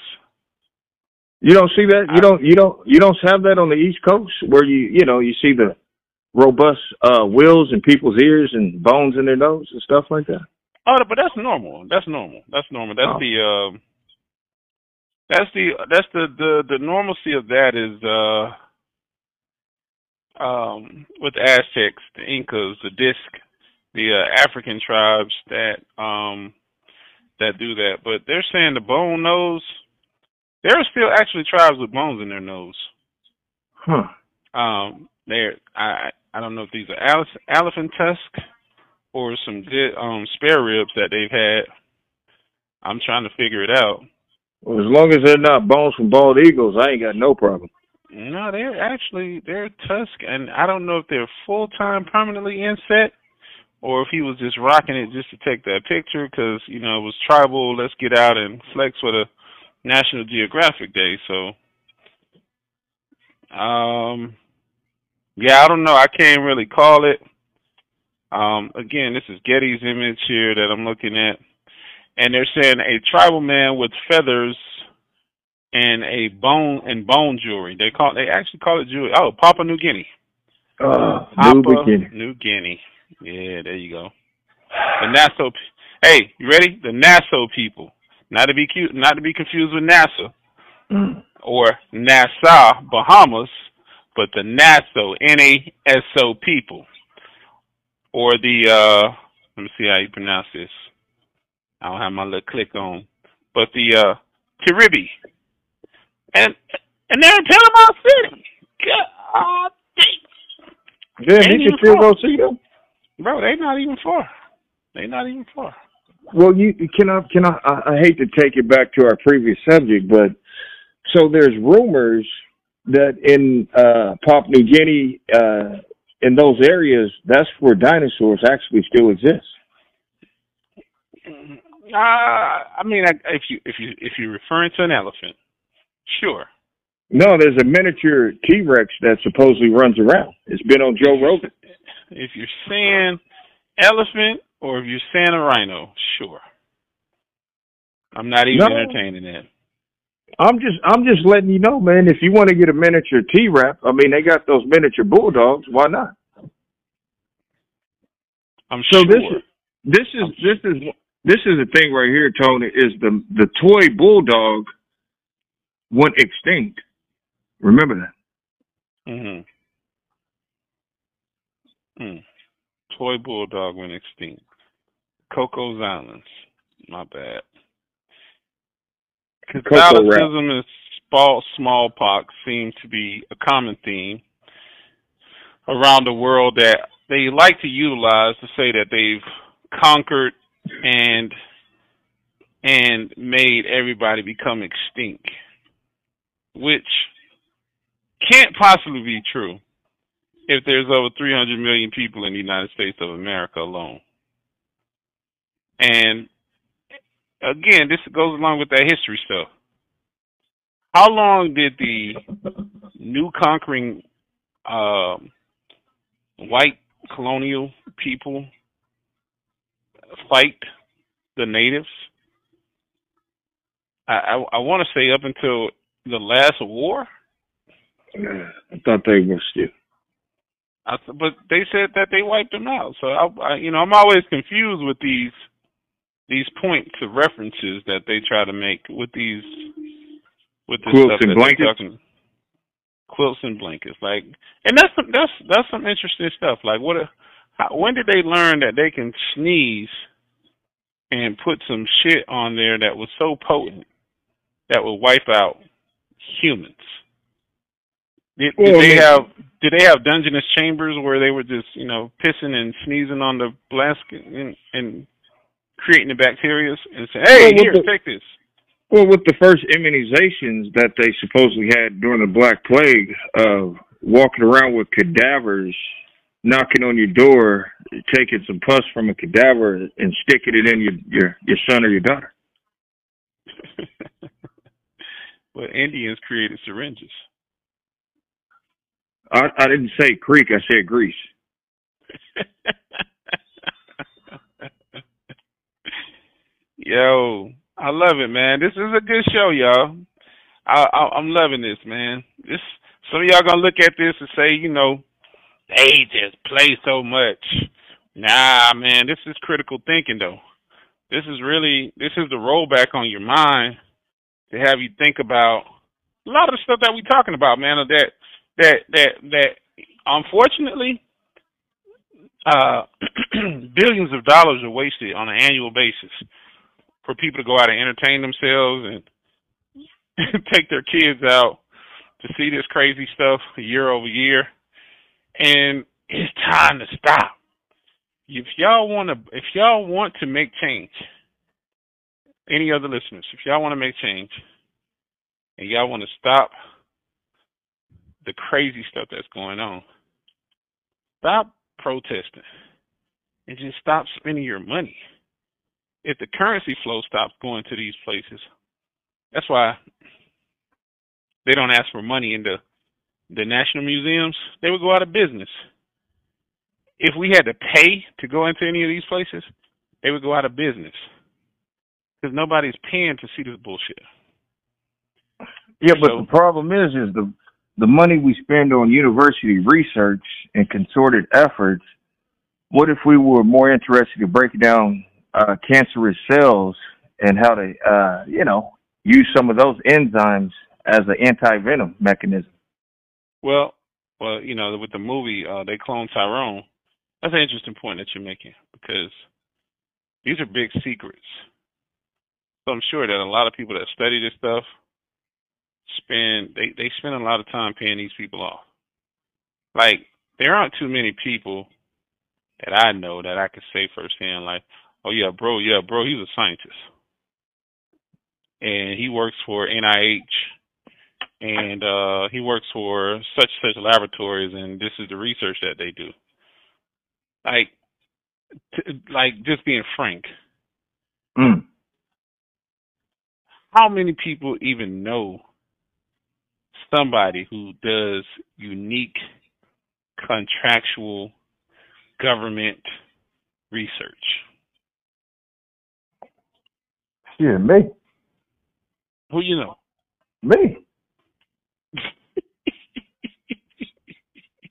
You don't see that? You don't. You don't. You don't have that on the East Coast where you you know you see the robust uh wheels in people's ears and bones in their nose and stuff like that. Oh, but that's normal. That's normal. That's normal. That's Oh. the um. That's the that's the the the normalcy of that is uh um with the Aztecs, the Incas, the Disc, the uh, African tribes that um that do that. But they're saying the bone nose. There are still actually tribes with bones in their nose. Huh. Um, they're I I don't know if these are ele- elephant tusk or some good um spare ribs that they've had. I'm trying to figure it out. Well, as long as they're not bones from bald eagles, I ain't got no problem. No, they're actually they're tusk, and I don't know if they're full time permanently inset or if he was just rocking it just to take that picture because you know it was tribal. Let's get out and flex for the National Geographic Day. So, um, yeah, I don't know. I can't really call it. Um, again, this is Getty's image here that I'm looking at, and they're saying a tribal man with feathers and a bone and bone jewelry. They call they actually call it jewelry. Oh, Papua New Guinea. Uh, new Papua beginning. New Guinea. Yeah, there you go. The Naso. Hey, you ready? The Naso people. Not to be cute, not to be confused with NASA Mm. or Nassau, Bahamas, but the Naso, N-A-S-O people, or the uh, let me see how you pronounce this. I don't have my little click on, but the uh, Caribbee, and and they're in Panama City. God dang. Then Ain't you can still far. go see them. Bro, they not even far. They not even far. well, you can I can I, I hate to take it back to our previous subject, but so there's rumors that in uh, Papua New Guinea, uh, in those areas, that's where dinosaurs actually still exist. Uh, I mean, if you if you if you're referring to an elephant, sure. No, there's a miniature T Rex that supposedly runs around. It's been on Joe Rogan. If you're saying elephant or if you're saying a rhino, sure. I'm not even no. entertaining that. I'm just I'm just letting you know, man. If you want to get a miniature T rap, I mean, they got those miniature bulldogs. Why not? I'm so sure. this is this is I'm this is this is the thing right here, Tony. Is the the toy bulldog went extinct? Remember that. Mm Mhm. Mm. Toy bulldog went extinct. Cocos Islands. My bad. Catholicism and smallpox seem to be a common theme around the world that they like to utilize to say that they've conquered and and made everybody become extinct, which can't possibly be true if there's over 300 million people in the United States of America alone. And again, this goes along with that history stuff. How long did the new conquering um, white colonial people fight the natives? I, I, I want to say up until the last war. I thought they were still. I, but they said that they wiped them out. So I, I, you know, I'm always confused with these these points of references that they try to make with these with this quilts and blankets. Talking, quilts and blankets, like, and that's some, that's that's some interesting stuff. Like, what? How, when did they learn that they can sneeze and put some shit on there that was so potent that would wipe out humans? Did, did well, they have did they have Dungeness chambers where they were just you know pissing and sneezing on the blanket and, and creating the bacteria and say, hey, well, here, the, take this. Well, with the first immunizations that they supposedly had during the Black Plague, uh, walking around with cadavers, knocking on your door, taking some pus from a cadaver and sticking it in your your, your son or your daughter. well, Indians created syringes. I, I didn't say creek. I said grease. Yo, I love it, man. This is a good show, y'all. I, I I'm loving this, man. This some of y'all gonna look at this and say, you know, they just play so much. Nah, man, this is critical thinking though. This is really this is the rollback on your mind to have you think about a lot of the stuff that we're talking about, man. That that that that unfortunately uh billions of dollars are wasted on an annual basis for people to go out and entertain themselves and take their kids out to see this crazy stuff year over year. And it's time to stop. If y'all want to, if y'all want to make change, any other listeners, if y'all want to make change, and y'all want to stop the crazy stuff that's going on, stop protesting and just stop spending your money if the currency flow stops going to these places, that's why they don't ask for money in the the national museums. They would go out of business. If we had to pay to go into any of these places, they would go out of business because nobody's paying to see this bullshit. Yeah, but so, the problem is, is the the money we spend on university research and concerted efforts. What if we were more interested in breaking down uh, cancerous cells and how to, uh, you know, use some of those enzymes as an anti-venom mechanism. Well, well, you know, with the movie, uh, they clone Tyrone. That's an interesting point that you're making because these are big secrets. So I'm sure that a lot of people that study this stuff spend they they spend a lot of time paying these people off. Like there aren't too many people that I know that I could say firsthand, like, Oh yeah, bro. Yeah, bro. He's a scientist, and he works for NIH, and uh, he works for such such laboratories, and this is the research that they do. Like, t- like just being frank. Mm. How many people even know somebody who does unique contractual government research? Yeah, me. Who you know? Me.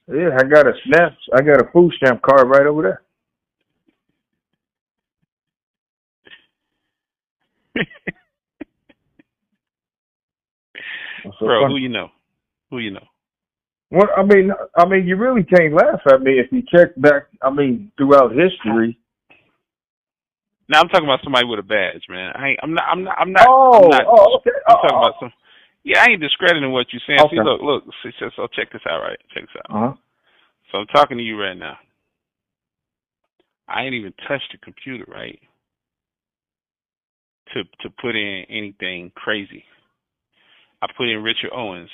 yeah, I got a snap. I got a food stamp card right over there. so Bro, funny. who you know? Who you know? Well, I mean, I mean, you really can't laugh at me if you check back. I mean, throughout history. Now I'm talking about somebody with a badge, man. I ain't, I'm not. I'm not. I'm not. Oh, I'm not, oh, okay. I'm talking about some. Yeah, I ain't discrediting what you're saying. Okay. See, look, look. See, so, so check this out, right? Check this out. Uh-huh. So I'm talking to you right now. I ain't even touched the computer, right? To to put in anything crazy. I put in Richard Owens.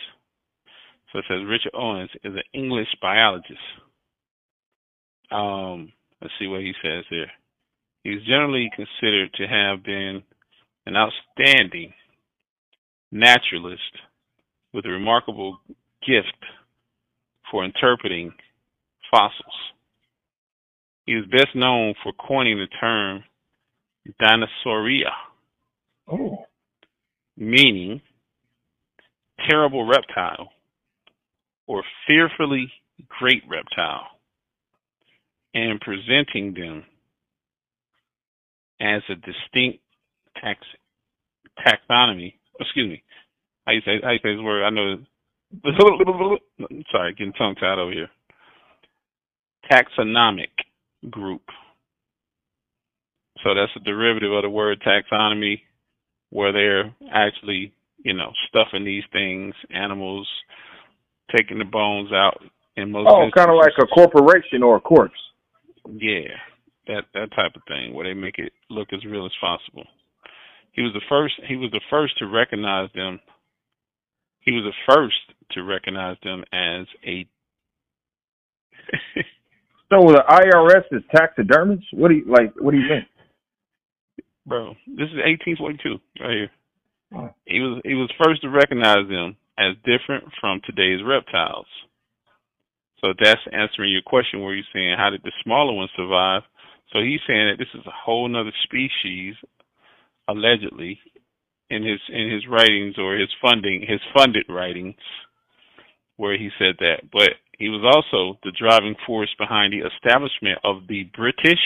So it says Richard Owens is an English biologist. Um, let's see what he says here. He's generally considered to have been an outstanding naturalist with a remarkable gift for interpreting fossils. He is best known for coining the term dinosauria, Oh. meaning terrible reptile or fearfully great reptile, and presenting them as a distinct tax taxonomy. Excuse me. How you say how you say this word? I know. Sorry, getting tongue tied over here. Taxonomic group. So that's a derivative of the word taxonomy, where they're actually, you know, stuffing these things, animals, taking the bones out. In most oh, kind of like a corporation or a corpse. Yeah, that that type of thing, where they make it look as real as possible. He was the first. He was the first to recognize them. He was the first to recognize them as a. so the IRS is taxidermists. What do you like? What do you think? Bro, this is 1842 right here. Oh. He was he was first to recognize them as different from today's reptiles. So that's answering your question where you're saying how did the smaller ones survive? So he's saying that this is a whole nother species, allegedly, in his in his writings or his funding his funded writings, where he said that. But he was also the driving force behind the establishment of the British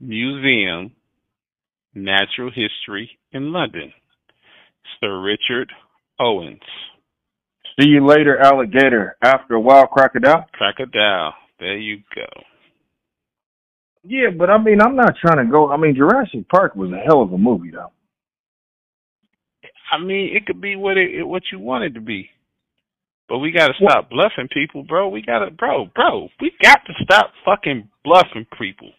Museum Natural History in London. Sir Richard Owens. See you later, alligator. After a while, crocodile. Crocodile. There you go. Yeah, but I mean, I'm not trying to go. I mean, Jurassic Park was a hell of a movie, though. I mean, it could be what it what you want it to be, but we got to stop what? bluffing people, bro. We got to, bro, bro. We got to stop fucking bluffing people.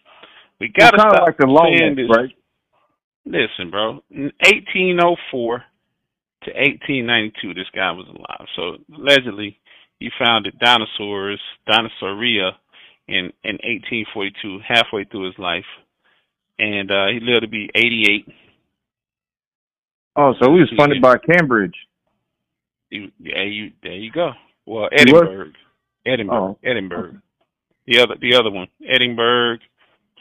We got to stop like the saying this. Right? Listen, bro. In 1804 to 1892, this guy was alive. So allegedly, he founded dinosaurs, Dinosauria, in in 1842, halfway through his life, and uh, he lived to be 88. Oh, so he was funded by Cambridge. He, yeah, you there you go. Well, Edinburgh, Edinburgh, oh. Edinburgh. The other the other one, Edinburgh,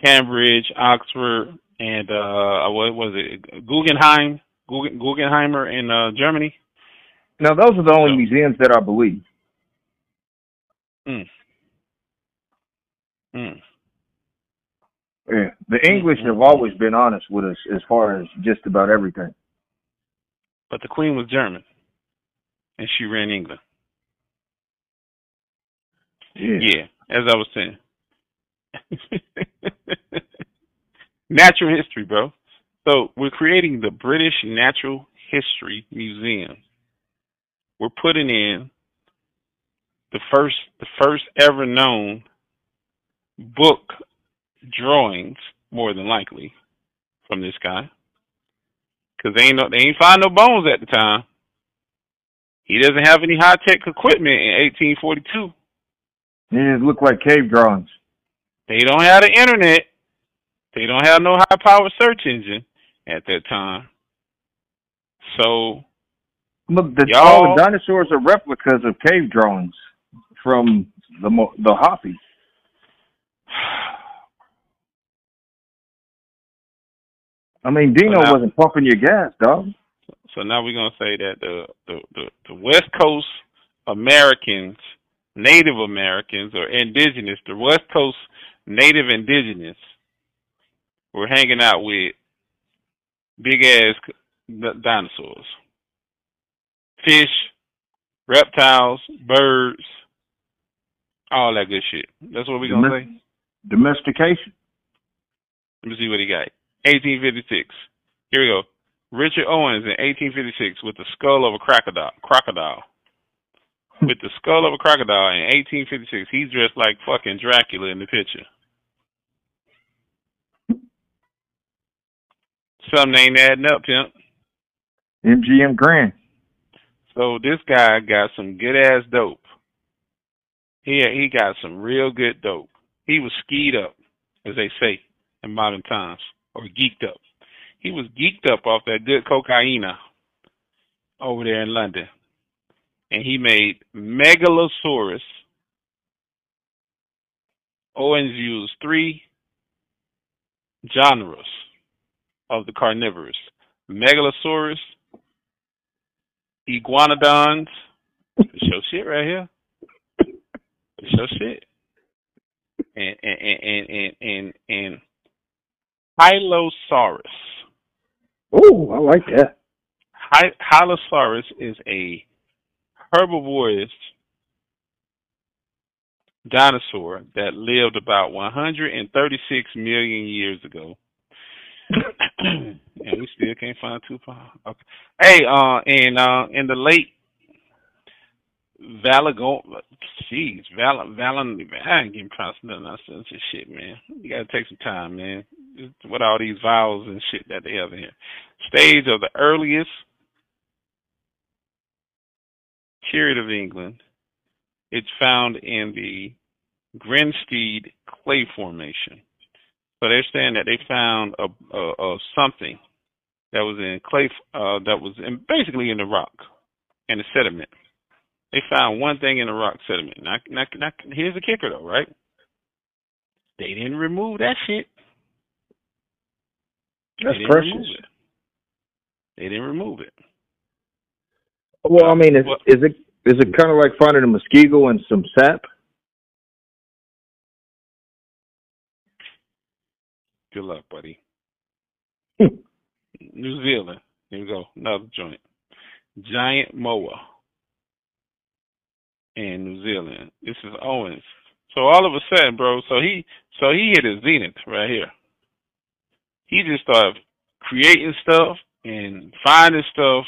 Cambridge, Oxford, and uh, what was it? Guggenheim, Guggenheimer in uh, Germany. Now, those are the only so, museums that I believe. Mm. Mm. Yeah, the English have always been honest with us as far as just about everything. But the Queen was German, and she ran England. Yeah, yeah as I was saying. Natural history, bro. So we're creating the British Natural History Museum. We're putting in the first the first ever known book drawings more than likely, from this guy. Because they ain't no, they ain't find no bones at the time. He doesn't have any high tech equipment in 1842. It look like cave drawings. They don't have the internet. They don't have no high powered search engine at that time. So look, the, all the dinosaurs are replicas of cave drawings from the the Hopi. I mean, Dino so now, wasn't pumping your gas, dog. So now we're gonna say that the, the the the West Coast Americans, Native Americans, or indigenous, the West Coast Native Indigenous, were hanging out with big ass dinosaurs, fish, reptiles, birds, all that good shit. That's what we're gonna Domest- say. Domestication. Let me see what he got. 1856. Here we go. Richard Owens in 1856 with the skull of a crocodile. Crocodile. with the skull of a crocodile in 1856. He's dressed like fucking Dracula in the picture. Something ain't adding up, pimp. MGM Grand. So this guy got some good ass dope. He he got some real good dope. He was skied up, as they say in modern times, or geeked up. He was geeked up off that good cocaine over there in London. And he made Megalosaurus. Owens used three genres of the carnivorous. Megalosaurus, iguanodons, show shit right here. Show shit. And and and and and, and Hylosaurus. Oh, I like that. Hy- Hylosaurus is a herbivorous dinosaur that lived about 136 million years ago. and we still can't find Tupac. Okay. Hey, uh, in uh, in the late Valagon, jeez, Val, Valon, I ain't getting pronounced nothing. That's this shit, man. You gotta take some time, man. With all these vowels and shit that they have in here. Stage of the earliest period of England. It's found in the Grinstead clay formation. So they're saying that they found a, a, a something that was in clay, uh, that was in, basically in the rock and the sediment. They found one thing in the rock sediment. Here's the kicker, though, right? They didn't remove that shit. That's precious. It. They didn't remove it. Well, I mean, is, well, is it is it kind of like finding a mosquito and some sap? Good luck, buddy. New Zealand. Here we go. Another joint. Giant moa in New Zealand. This is Owens. So all of a sudden, bro, so he so he hit his zenith right here. He just started creating stuff and finding stuff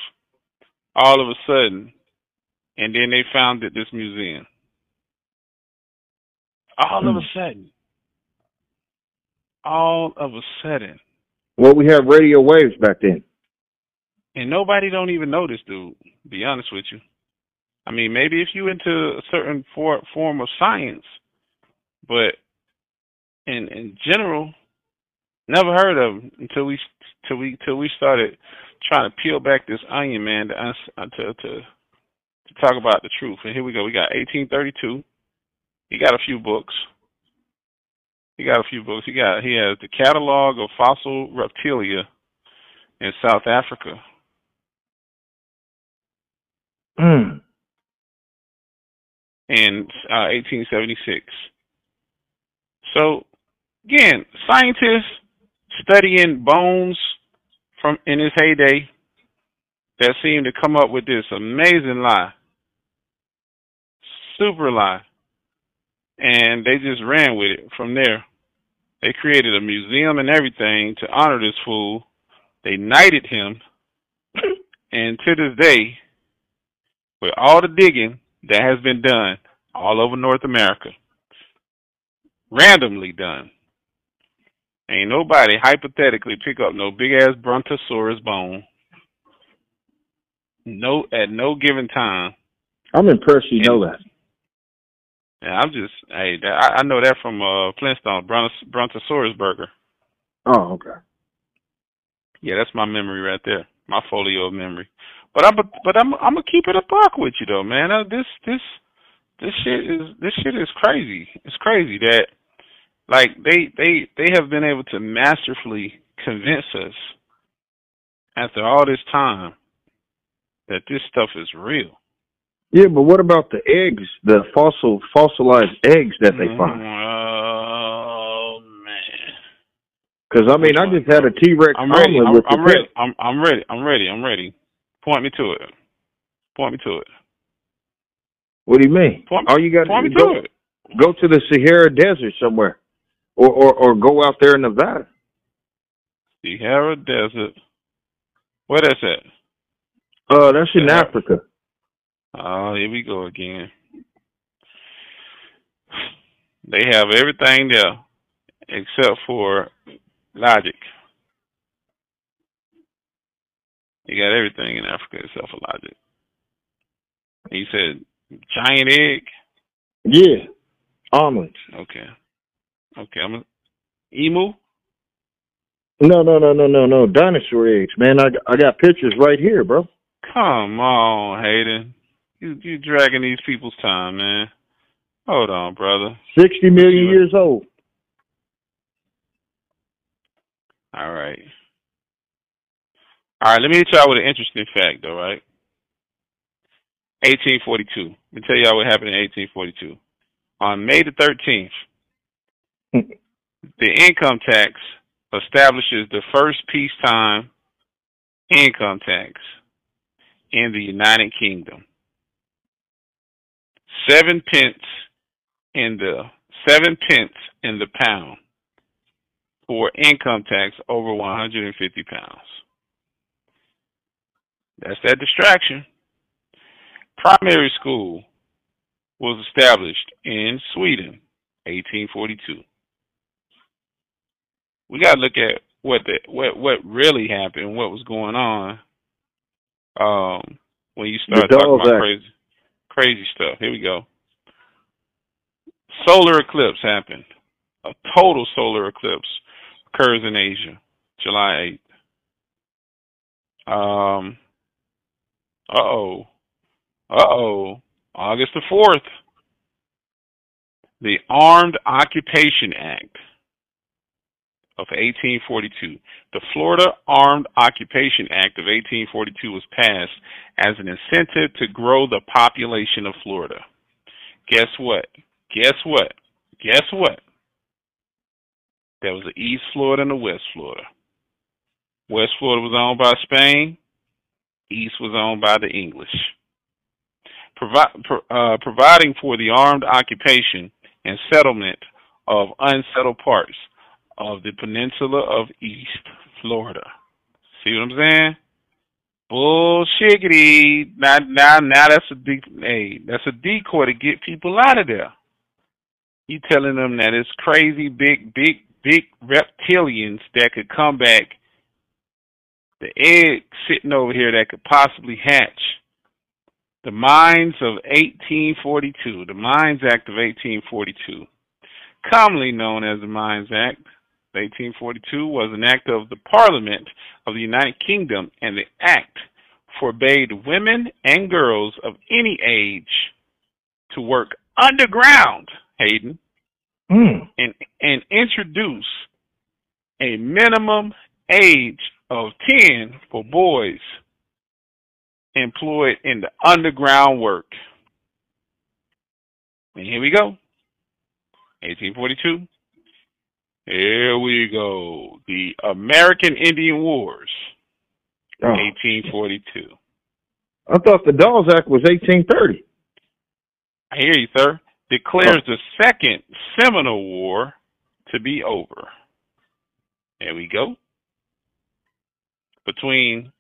all of a sudden, and then they founded this museum. All of a hmm. sudden. All of a sudden. Well, we had radio waves back then. And nobody don't even know this dude, be honest with you. I mean, maybe if you into a certain for, form of science, but in in general, never heard of him until we till we till we started trying to peel back this onion, man, to uh, to to, to talk about the truth. And here we go. We got 1832. He got a few books. He got a few books. He got he has the catalog of fossil reptilia in South Africa. Hmm in uh, 1876. So again, scientists studying bones from in his heyday that seemed to come up with this amazing lie, super lie, and they just ran with it from there. They created a museum and everything to honor this fool. They knighted him, and to this day, with all the digging that has been done all over North America. Randomly done. Ain't nobody hypothetically pick up no big ass brontosaurus bone. No, at no given time. I'm impressed you know that. Yeah, I'm just hey, I, I know that from uh Flintstone Brontosaurus burger. Oh, okay. Yeah, that's my memory right there. My folio of memory. But I'm but I'm I'm gonna keep it a buck with you though, man. Uh, this this this shit is this shit is crazy. It's crazy that like they they they have been able to masterfully convince us after all this time that this stuff is real. Yeah, but what about the eggs, the fossil fossilized eggs that they find? Oh man! Because I mean, I just had a T Rex I'm ready. I'm, I'm ready. I'm, I'm ready. I'm ready. I'm ready. Point me to it. Point me to it. What do you mean? Point, All you got to me go, it. go to the Sahara Desert somewhere, or, or or go out there in Nevada. Sahara Desert. Where that's at? Uh, that's in Sahara. Africa. Oh, here we go again. They have everything there except for logic. You got everything in Africa except for logic. You said giant egg? Yeah, omelets. Okay. Okay, I'm a emu? No, no, no, no, no, no. Dinosaur eggs, man. I I got pictures right here, bro. Come on, Hayden. You you dragging these people's time, man. Hold on, brother. Sixty million Sure. years old. All right. All right, let me hit y'all with an interesting fact, though, right? 1842. Let me tell y'all what happened in 1842. On May the 13th, the income tax establishes the first peacetime income tax in the United Kingdom. Seven pence in the seven pence in the pound for income tax over 150 pounds. That's that distraction. Primary school was established in Sweden, 1842. We got to look at what the what what really happened, what was going on. Um, when you start talking about Act. crazy crazy stuff. Here we go. Solar eclipse happened. A total solar eclipse occurs in Asia, July 8th. Um, uh oh. Uh oh. August the 4th. The Armed Occupation Act of 1842. The Florida Armed Occupation Act of 1842 was passed as an incentive to grow the population of Florida. Guess what? Guess what? Guess what? There was the East Florida and the West Florida. West Florida was owned by Spain. East was owned by the English. Provi- pro- uh, providing for the armed occupation and settlement of unsettled parts of the peninsula of East Florida. See what I'm saying? Bullshiggity. Now, now, now that's a de- hey, that's a decoy to get people out of there. You telling them that it's crazy big, big, big reptilians that could come back. The egg sitting over here that could possibly hatch. The Mines of 1842, the Mines Act of 1842, commonly known as the Mines Act. 1842 was an act of the Parliament of the United Kingdom, and the act forbade women and girls of any age to work underground, Hayden, Mm. and, and introduce a minimum age of 10 for boys employed in the underground work. And here we go. 1842. Here we go. The American Indian Wars, Oh. 1842. I thought the Dolls Act was 1830. I hear you, sir. Declares oh. the second Seminole War to be over. There we go. Between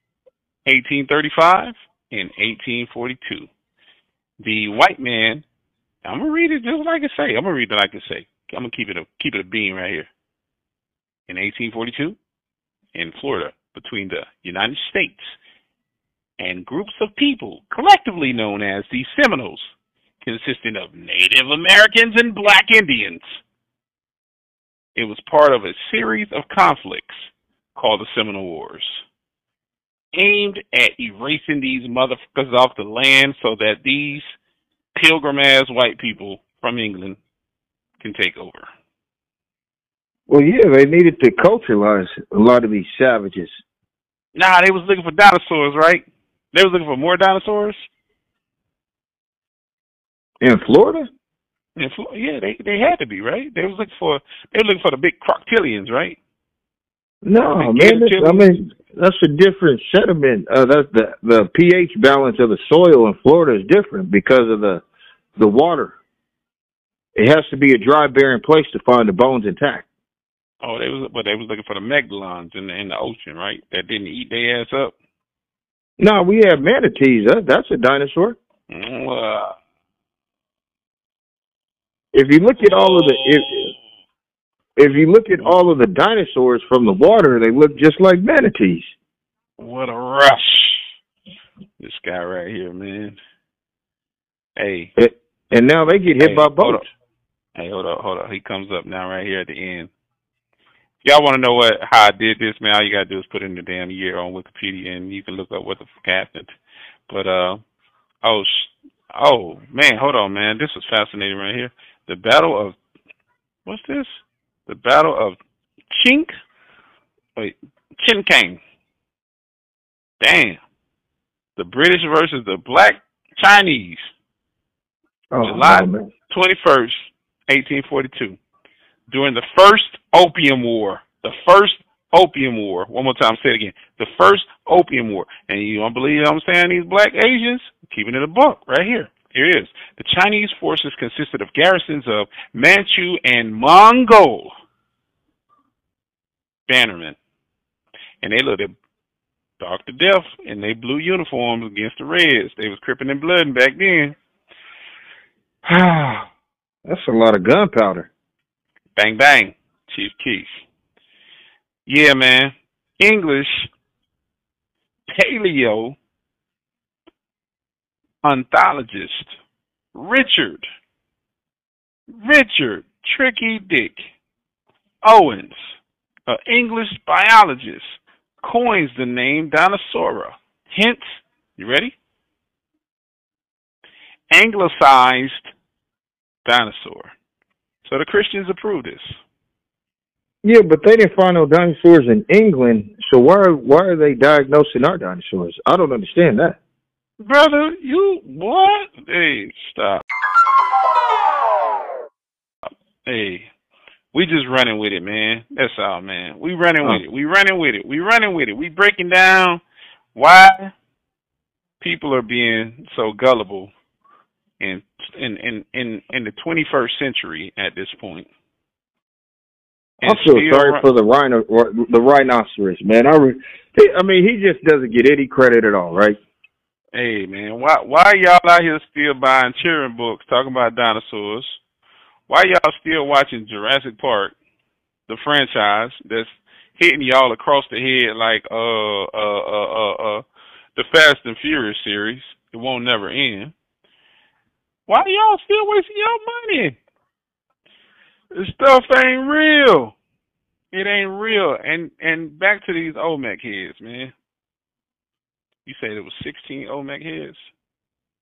1835 and 1842. The white man, I'm gonna read it just like I say. I'm gonna read it like I can say. I'm gonna keep it a keep it a bean right here. In 1842 in Florida between the United States and groups of people collectively known as the Seminoles, consisting of Native Americans and black Indians. It was part of a series of conflicts called the Seminole Wars, aimed at erasing these motherfuckers off the land so that these pilgrim ass white people from England can take over. Well, yeah, they needed to culturalize a lot of these savages. Nah, they was looking for dinosaurs, right? They was looking for more dinosaurs in Florida. In Florida, yeah, they they had to be right. They was looking for they were looking for the big crocodilians, right? No, man. I mean, that's a different sediment. Uh, that's the the pH balance of the soil in Florida is different because of the the water. It has to be a dry, barren place to find the bones intact. Oh, they was, but they was looking for the megalons in the in the ocean, right? That didn't eat their ass up. No, we have manatees. That, that's a dinosaur. Mm, uh, if you look at all of the if, if you look at all of the dinosaurs from the water, they look just like manatees. What a rush! This guy right here, man. Hey. And now they get hit hey, by boats. Hey, hold up, hold up. He comes up now right here at the end. Y'all want to know what how I did this, man? All you gotta do is put in the damn year on Wikipedia, and you can look up what the fuck happened. But uh, oh, sh- oh man, hold on, man. This is fascinating right here. The Battle of what's this? The Battle of Chink. Wait, Chinkang. Damn. The British versus the Black Chinese. Oh, July twenty first, eighteen forty two during the first Opium War. The first Opium War. One more time, say it again. The first Opium War. And you don't believe I'm saying these black Asians? Keeping it a book right here. Here it is. The Chinese forces consisted of garrisons of Manchu and Mongol bannermen. And they looked at dark to death in they blue uniforms against the reds. They was cripping and blooding back then. That's a lot of gunpowder. Bang bang, Chief Keef. Yeah, man. English paleo ontologist Richard Richard Tricky Dick Owens, an English biologist, coins the name Dinosauria. Hence, you ready? Anglicized dinosaur. So the Christians approve this. Yeah, but they didn't find no dinosaurs in England. So why why are they diagnosing our dinosaurs? I don't understand that. Brother, you what? Hey, stop. Hey, we just running with it, man. That's all, man. We running with oh. it. We running with it. We running with it. We breaking down why people are being so gullible in in in in, in the 21st century at this point. I feel sorry for the rhino, the rhinoceros, man. I, re- I mean, he just doesn't get any credit at all, right? Hey, man, why why y'all out here still buying children books talking about dinosaurs? Why y'all still watching Jurassic Park, the franchise that's hitting y'all across the head like uh uh uh uh, uh the Fast and Furious series? It won't never end. Why y'all still wasting your money? This stuff ain't real. It ain't real. And and back to these Olmec heads, man. You said it was sixteen Olmec heads?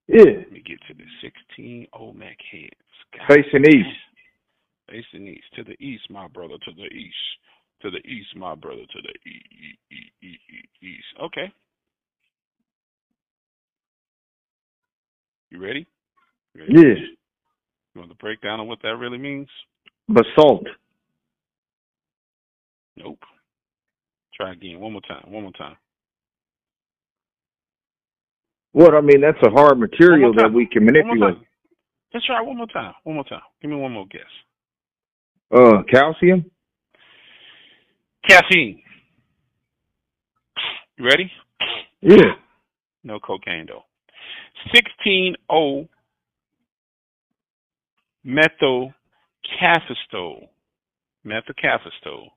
Yeah. Let me get to the sixteen Olmec heads. God Facing man. east. Facing east. To the east, my brother, to the east. To the east, my brother, to the e- e- e- east. Okay. You ready? Yes. You want the breakdown of what that really means? Basalt. Nope. Try again. One more time. One more time. What I mean, that's a hard material that we can manipulate. Let's try one more time. One more time. Give me one more guess. Uh, calcium. Caffeine. You ready? Yeah. No cocaine though. Sixteen O methylcafestol, methylcafestol,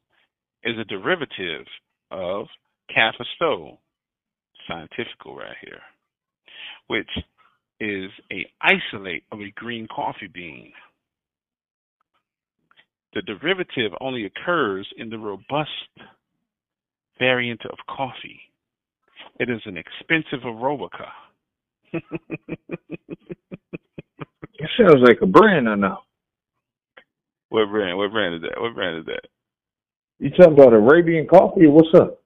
is a derivative of cafestol, scientifical right here, which is a isolate of a green coffee bean. The derivative only occurs in the robust variant of coffee. It is an expensive Arabica. it sounds like a brand I know. What brand? What brand is that? What brand is that? You talking about Arabian coffee or what's up?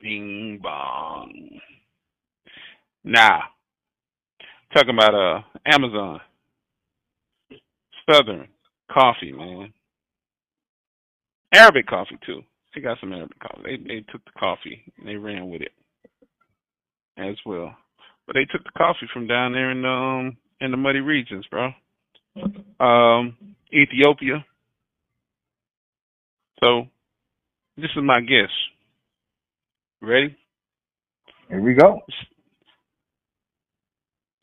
Bing bong. Nah. Talking about uh Amazon. Southern coffee, man. Arabic coffee too. They got some Arabic coffee. They they took the coffee and they ran with it as well. But they took the coffee from down there in the um in the muddy regions, bro. Um Ethiopia. So this is my guess. Ready? Here we go.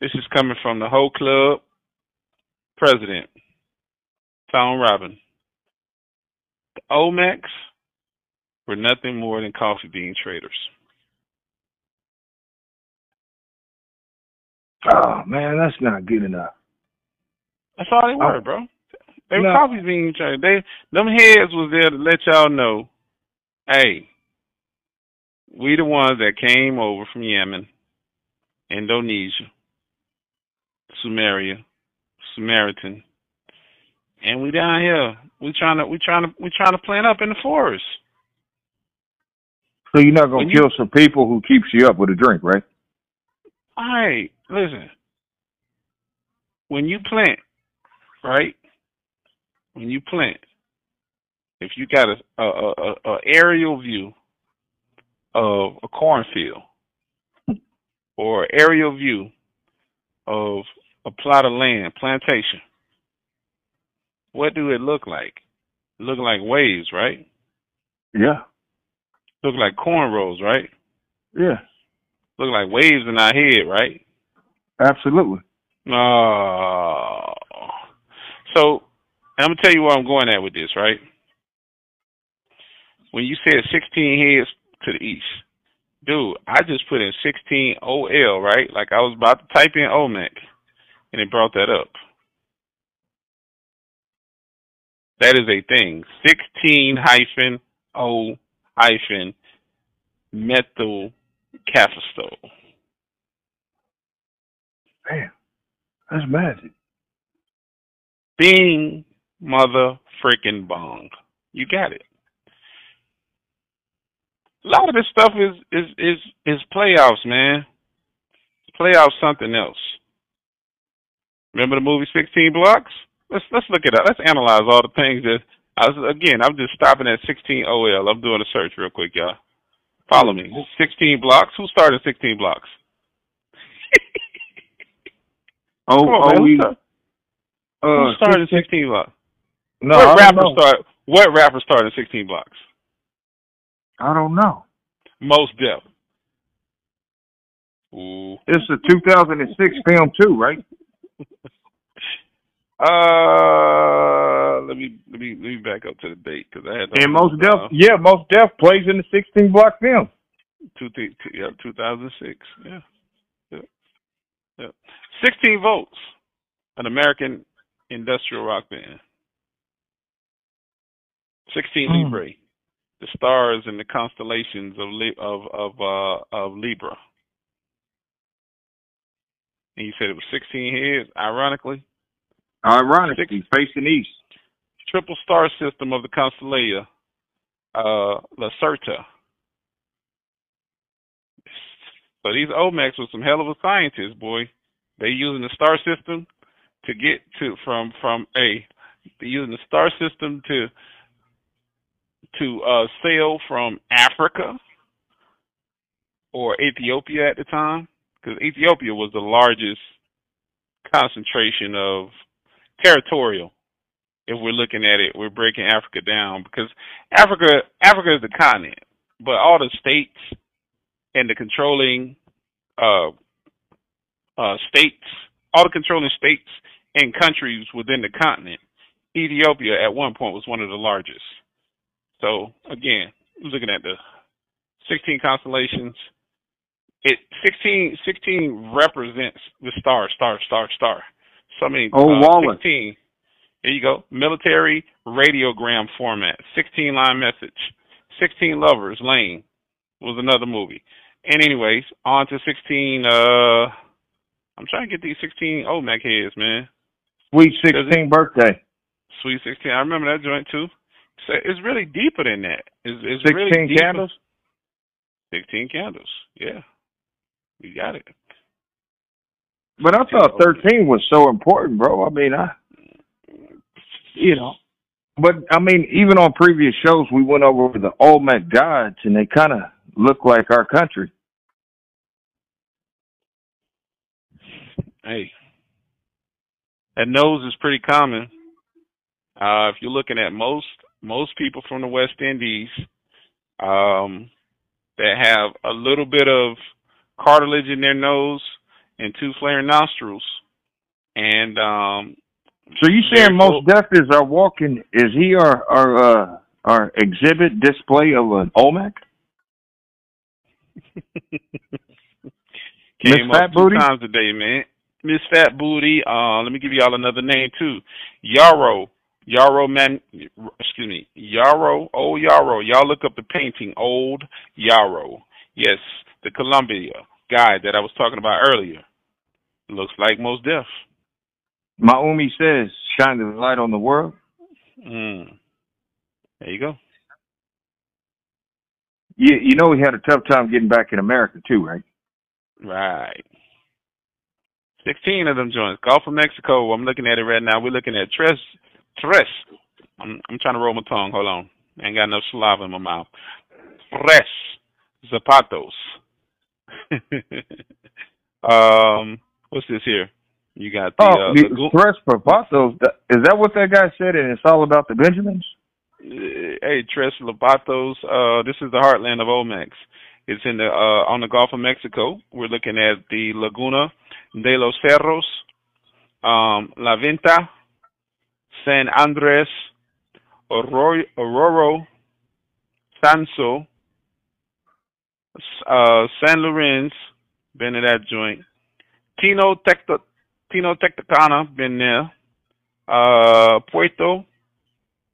This is coming from the whole club president, Tom Robin. The Olmecs were nothing more than coffee bean traders. Oh man, that's not good enough. That's all they were, oh. bro. They were no. coffee bean traders. They them heads was there to let y'all know, hey, we the ones that came over from Yemen, Indonesia, Sumeria, Samaritan, and we down here. We trying to we trying to we trying to plant up in the forest. So you're not gonna when kill you, some people who keeps you up with a drink, right? All right, listen. When you plant, right? When you plant, if you got a a, a, a aerial view of a cornfield or aerial view of a plot of land, plantation, what do it look like? It look like waves, right? Yeah. Look like cornrows, right? Yeah. Look like waves in our head, right? Absolutely. Oh. So, I'm gonna tell you where I'm going at with this, right? When you said 16 heads to the east, dude, I just put in 16 OL, right? Like I was about to type in Olmec, and it brought that up. That is a thing. 16 hyphen O hyphen methyl cafestol. Man, that's magic. Bing mother freaking bong. You got it. A lot of this stuff is is is is playoffs, man. Playoffs something else. Remember the movie Sixteen Blocks? Let's let's look at it. Let's analyze all the things that I was again. I'm just stopping at 16 OL. I'm doing a search real quick, y'all. Follow me. 16 blocks. Who started 16 blocks? oh, on, oh, we, uh, who started 16 blocks? No, what rapper started? What rapper started 16 blocks? I don't know. Mos Def. Ooh. It's a 2006 film too, right? Uh, let me let me let me back up to the date because I had. And Mos Def, yeah, Mos Def plays in the 16 block film. Two, two, yeah, 2006. Yeah, yeah, yeah. 16 volts, an American industrial rock band. 16 mm. Libre, the stars and the constellations of of of uh, of Libra. And you said it was 16 heads. Ironically, Ironically, facing east. Triple star system of the Constellation, uh, Lacerta. So these Olmecs were some hell of a scientist, boy. They using the star system to get to from from a they using the star system to to uh, sail from Africa or Ethiopia at the time, because Ethiopia was the largest concentration of territorial. If we're looking at it, we're breaking Africa down because Africa Africa is the continent, but all the states and the controlling uh, uh, states, all the controlling states and countries within the continent, Ethiopia at one point was one of the largest. So again, looking at the 16 constellations, it 16 16 represents the star, star, star, star. So many. Oh, uh, Wallace. 16. Here you go. Military radiogram format. 16 line message. 16 lovers. Lane was another movie. And anyways, on to 16. Uh, I'm trying to get these 16 Olmec heads, man. Sweet 16 birthday. Sweet 16. I remember that joint too. So it's really deeper than that. It's, it's 16 really deeper. candles? 16 candles. Yeah. You got it. But I thought 13 was so important, bro. I mean, I, you know, but I mean, even on previous shows, we went over the Olmec gods, and they kind of look like our country. Hey. That nose is pretty common. Uh, if you're looking at most most people from the West Indies um, that have a little bit of cartilage in their nose and two flaring nostrils, and um, So you saying Mos Def is our walking? Is he our our uh, our exhibit display of an Olmec? Miss came Fat up two Booty? times a day, man. Miss Fat Booty. Uh, let me give y'all another name too. Yarrow. Yarrow man. Excuse me. Yarrow. Old Yarrow. Y'all look up the painting. Old Yarrow. Yes, the Columbia guy that I was talking about earlier. Looks like Mos Def. Maumi says, "Shine the light on the world." Mm. There you go. You you know he had a tough time getting back in America too, right? Right. 16 of them joints. Gulf of Mexico. I'm looking at it right now. We're looking at Tres. Tres. I'm, I'm trying to roll my tongue. Hold on. I ain't got enough saliva in my mouth. Tres. Zapatos. um, what's this here? You got the, oh, uh, the Lagoon- Tres Papatos. Is that what that guy said? And it's all about the Benjamins. Uh, hey, Tres Lobatos. Uh, this is the heartland of Olmecs. It's in the uh, on the Gulf of Mexico. We're looking at the Laguna de los Cerros, um, La Venta, San Andres, Aurora, Sanso, uh, San Lorenz, been to that joint. Tino Tecto, Tino Tectacana, been there. Uh, Puerto,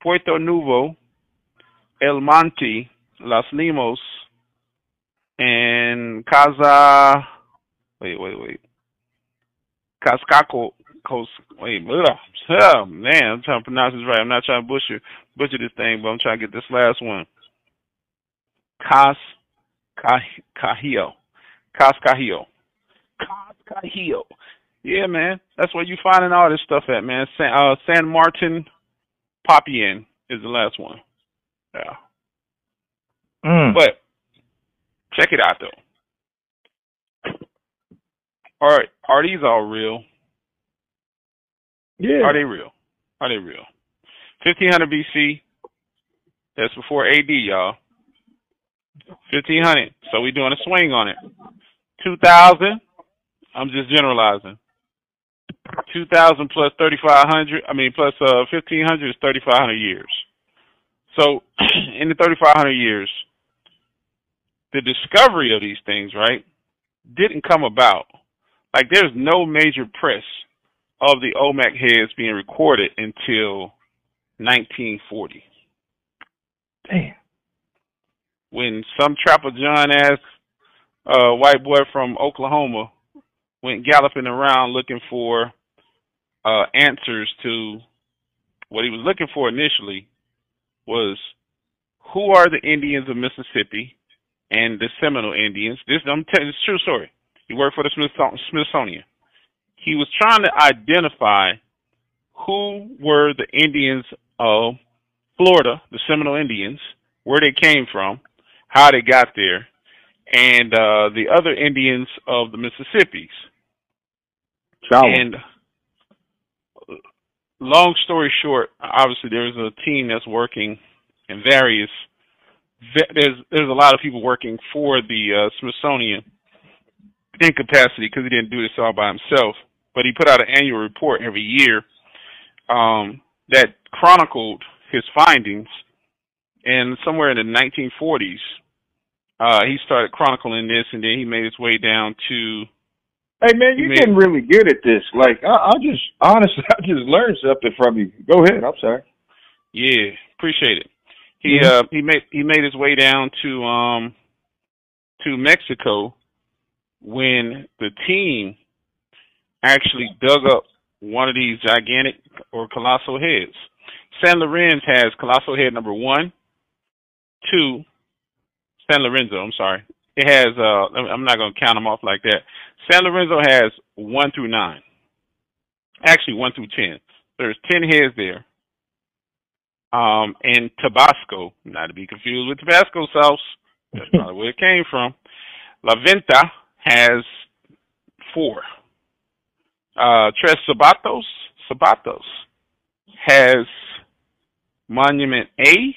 Puerto Nuevo, El Monte, Las Limos, and Casa. Wait, wait, wait. Cascaco. Cos, wait, ugh, oh, man, I'm trying to pronounce this right. I'm not trying to butcher butcher this thing, but I'm trying to get this last one. Cas Cajillo. Cascajillo. Cascajillo. Yeah, man. That's where you finding all this stuff at, man. San, uh, San Martin Popien is the last one. Yeah. Mm. But check it out though. Are are these all real? Yeah. Are they real? Are they real? Fifteen hundred BC. That's before AD, y'all. Fifteen hundred. So we doing a swing on it. Two thousand. I'm just generalizing. Two thousand plus thirty five hundred. I mean plus uh fifteen hundred is thirty five hundred years. So in the thirty five hundred years, the discovery of these things, right, didn't come about. Like there's no major press of the Olmec heads being recorded until 1940, Damn. when some trapper John ass uh, white boy from Oklahoma went galloping around looking for uh, answers to what he was looking for initially was who are the Indians of Mississippi and the Seminole Indians. This I'm telling it's a true story. He worked for the Smithso- Smithsonian. He was trying to identify who were the Indians of Florida, the Seminole Indians, where they came from, how they got there, and uh, the other Indians of the Mississippi's. Shower. And long story short, obviously there's a team that's working in various. There's there's a lot of people working for the uh, Smithsonian in capacity because he didn't do this all by himself. But he put out an annual report every year um, that chronicled his findings and somewhere in the 1940s, uh, he started chronicling this, and then he made his way down to. Hey man, you're getting really good at this. Like I, I just honestly, I just learned something from you. Go ahead. I'm sorry. Yeah, appreciate it. He mm-hmm. uh he made he made his way down to um to Mexico when the team actually dug up one of these gigantic or colossal heads. San Lorenzo has colossal head number one, two, San Lorenzo, I'm sorry. It has, uh, I'm not going to count them off like that. San Lorenzo has one through nine. Actually, one through ten. There's ten heads there. Um, and Tabasco, not to be confused with Tabasco sauce. That's probably where it came from. La Venta has four. Uh, Tres Sabatos, Sabatos has Monument A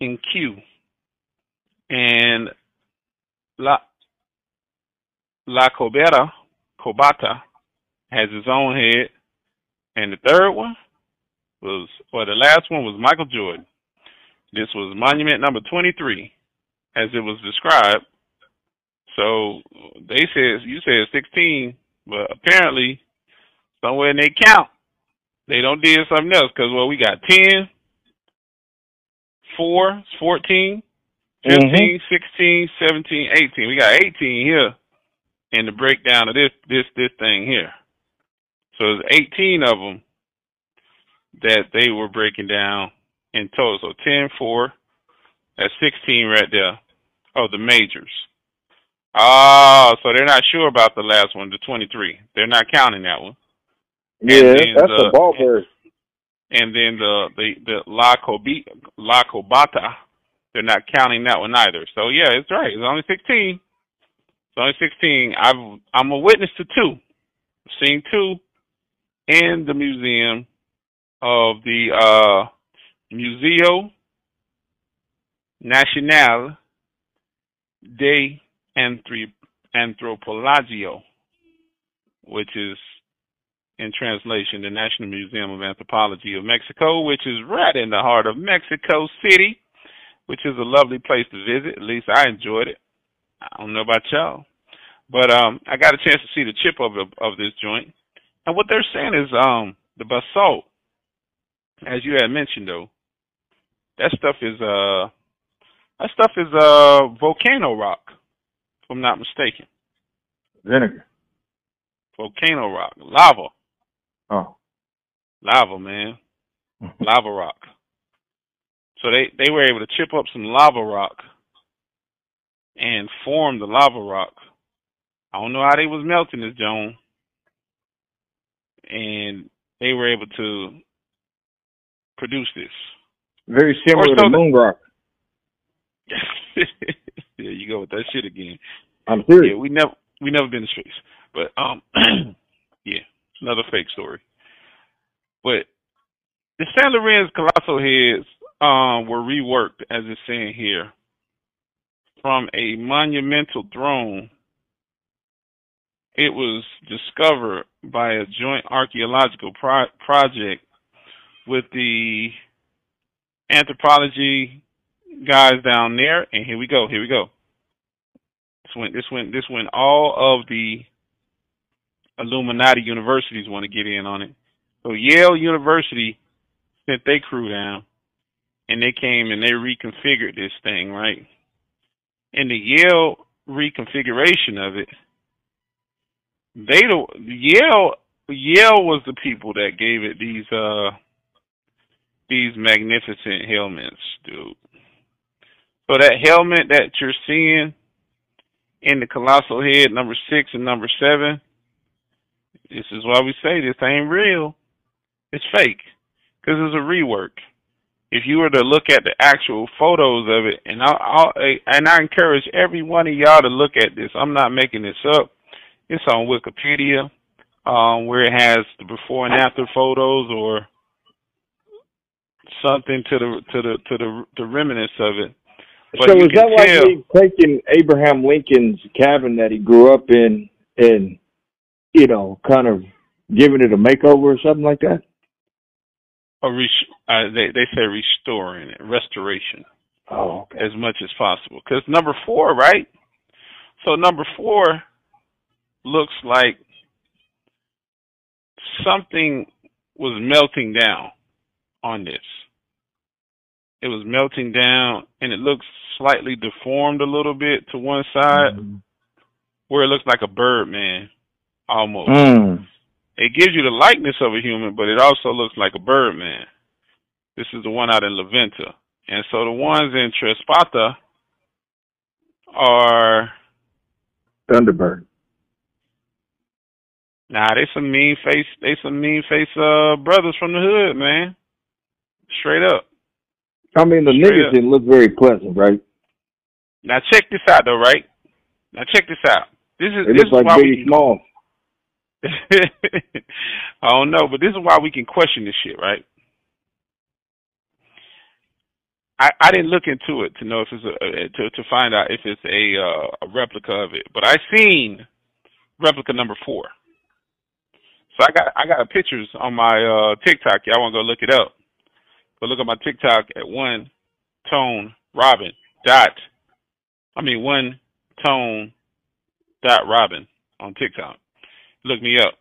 and Q. And La La Cobera, Cobata, has his own head. And the third one was, or the last one was Michael Jordan. This was monument number 23, as it was described. So they said, you said 16, but apparently somewhere in they count, they don't did something else. Because, well, we got 10, 4, 14, 15, mm-hmm. 16, 17, 18. We got 18 here in the breakdown of this this this thing here. So there's 18 of them that they were breaking down in total. So 10, 4, that's 16 right there. Oh, the majors. Oh, so they're not sure about the last one, the 23. They're not counting that one. Yeah, that's the, a ball bird. And then the the the La Cobi, La Cobata, they're not counting that one either. So yeah, it's right. It's only 16. It's only 16. I've I'm a witness to two. I've seen two in the museum of the uh, Museo Nacional de Antropologio, which is in translation the National Museum of Anthropology of Mexico, which is right in the heart of Mexico City, which is a lovely place to visit. At least I enjoyed it. I don't know about y'all, but um, I got a chance to see the chip of of this joint, and what they're saying is um, the basalt as you had mentioned though, that stuff is uh that stuff is uh volcano rock, if I'm not mistaken. Vinegar. Volcano rock. Lava. Oh. Lava, man. Mm-hmm. lava rock. So they, they were able to chip up some lava rock and form the lava rock. I don't know how they was melting this Joan. And they were able to produce this. Very similar to moon rock. there you go with that shit again. I'm serious. Yeah, we never we never been to space, but um, yeah, another fake story. But the San Lorenz colossal heads um were reworked, as it's saying here, from a monumental throne. It was discovered by a joint archaeological pro- project with the anthropology guys down there, and here we go. Here we go. This went. This went. This went. All of the Illuminati universities want to get in on it. So Yale University sent their crew down, and they came and they reconfigured this thing right. And the Yale reconfiguration of it, they the Yale Yale was the people that gave it these uh these magnificent helmets, dude. So that helmet that you're seeing in the colossal head, number six and number seven, this is why we say this ain't real. It's fake because it's a rework. If you were to look at the actual photos of it, and I, I'll, and I encourage every one of y'all to look at this. I'm not making this up. It's on Wikipedia, um, where it has the before and after photos or something to the to the to the the remnants of it. But so is that tell, like me taking Abraham Lincoln's cabin that he grew up in and you know kind of giving it a makeover or something like that? a uh, they they say restoring it, restoration. Oh, okay. As much as possible, because number four, right? So number four looks like something was melting down on this. It was melting down, and it looks slightly deformed a little bit to one side, mm-hmm. where it looks like a bird man, almost. Mm. It gives you the likeness of a human, but it also looks like a bird man. This is the one out in La Venta. And so the ones in Tres Pata are Thunderbird. Nah, they some mean face they some mean face uh brothers from the hood, man. Straight up. I mean the Straight niggas up. didn't look very pleasant, right? Now check this out though, right? Now check this out. This is it this is like why we, small. I don't know, but this is why we can question this shit, right? I, I didn't look into it to know if it's a to to find out if it's a uh, a replica of it, but I seen replica number four. So I got I got pictures on my uh, TikTok. Y'all want to go look it up? Go look at my TikTok at one tone Robin dot. I mean one tone dot Robin on TikTok. Look me up,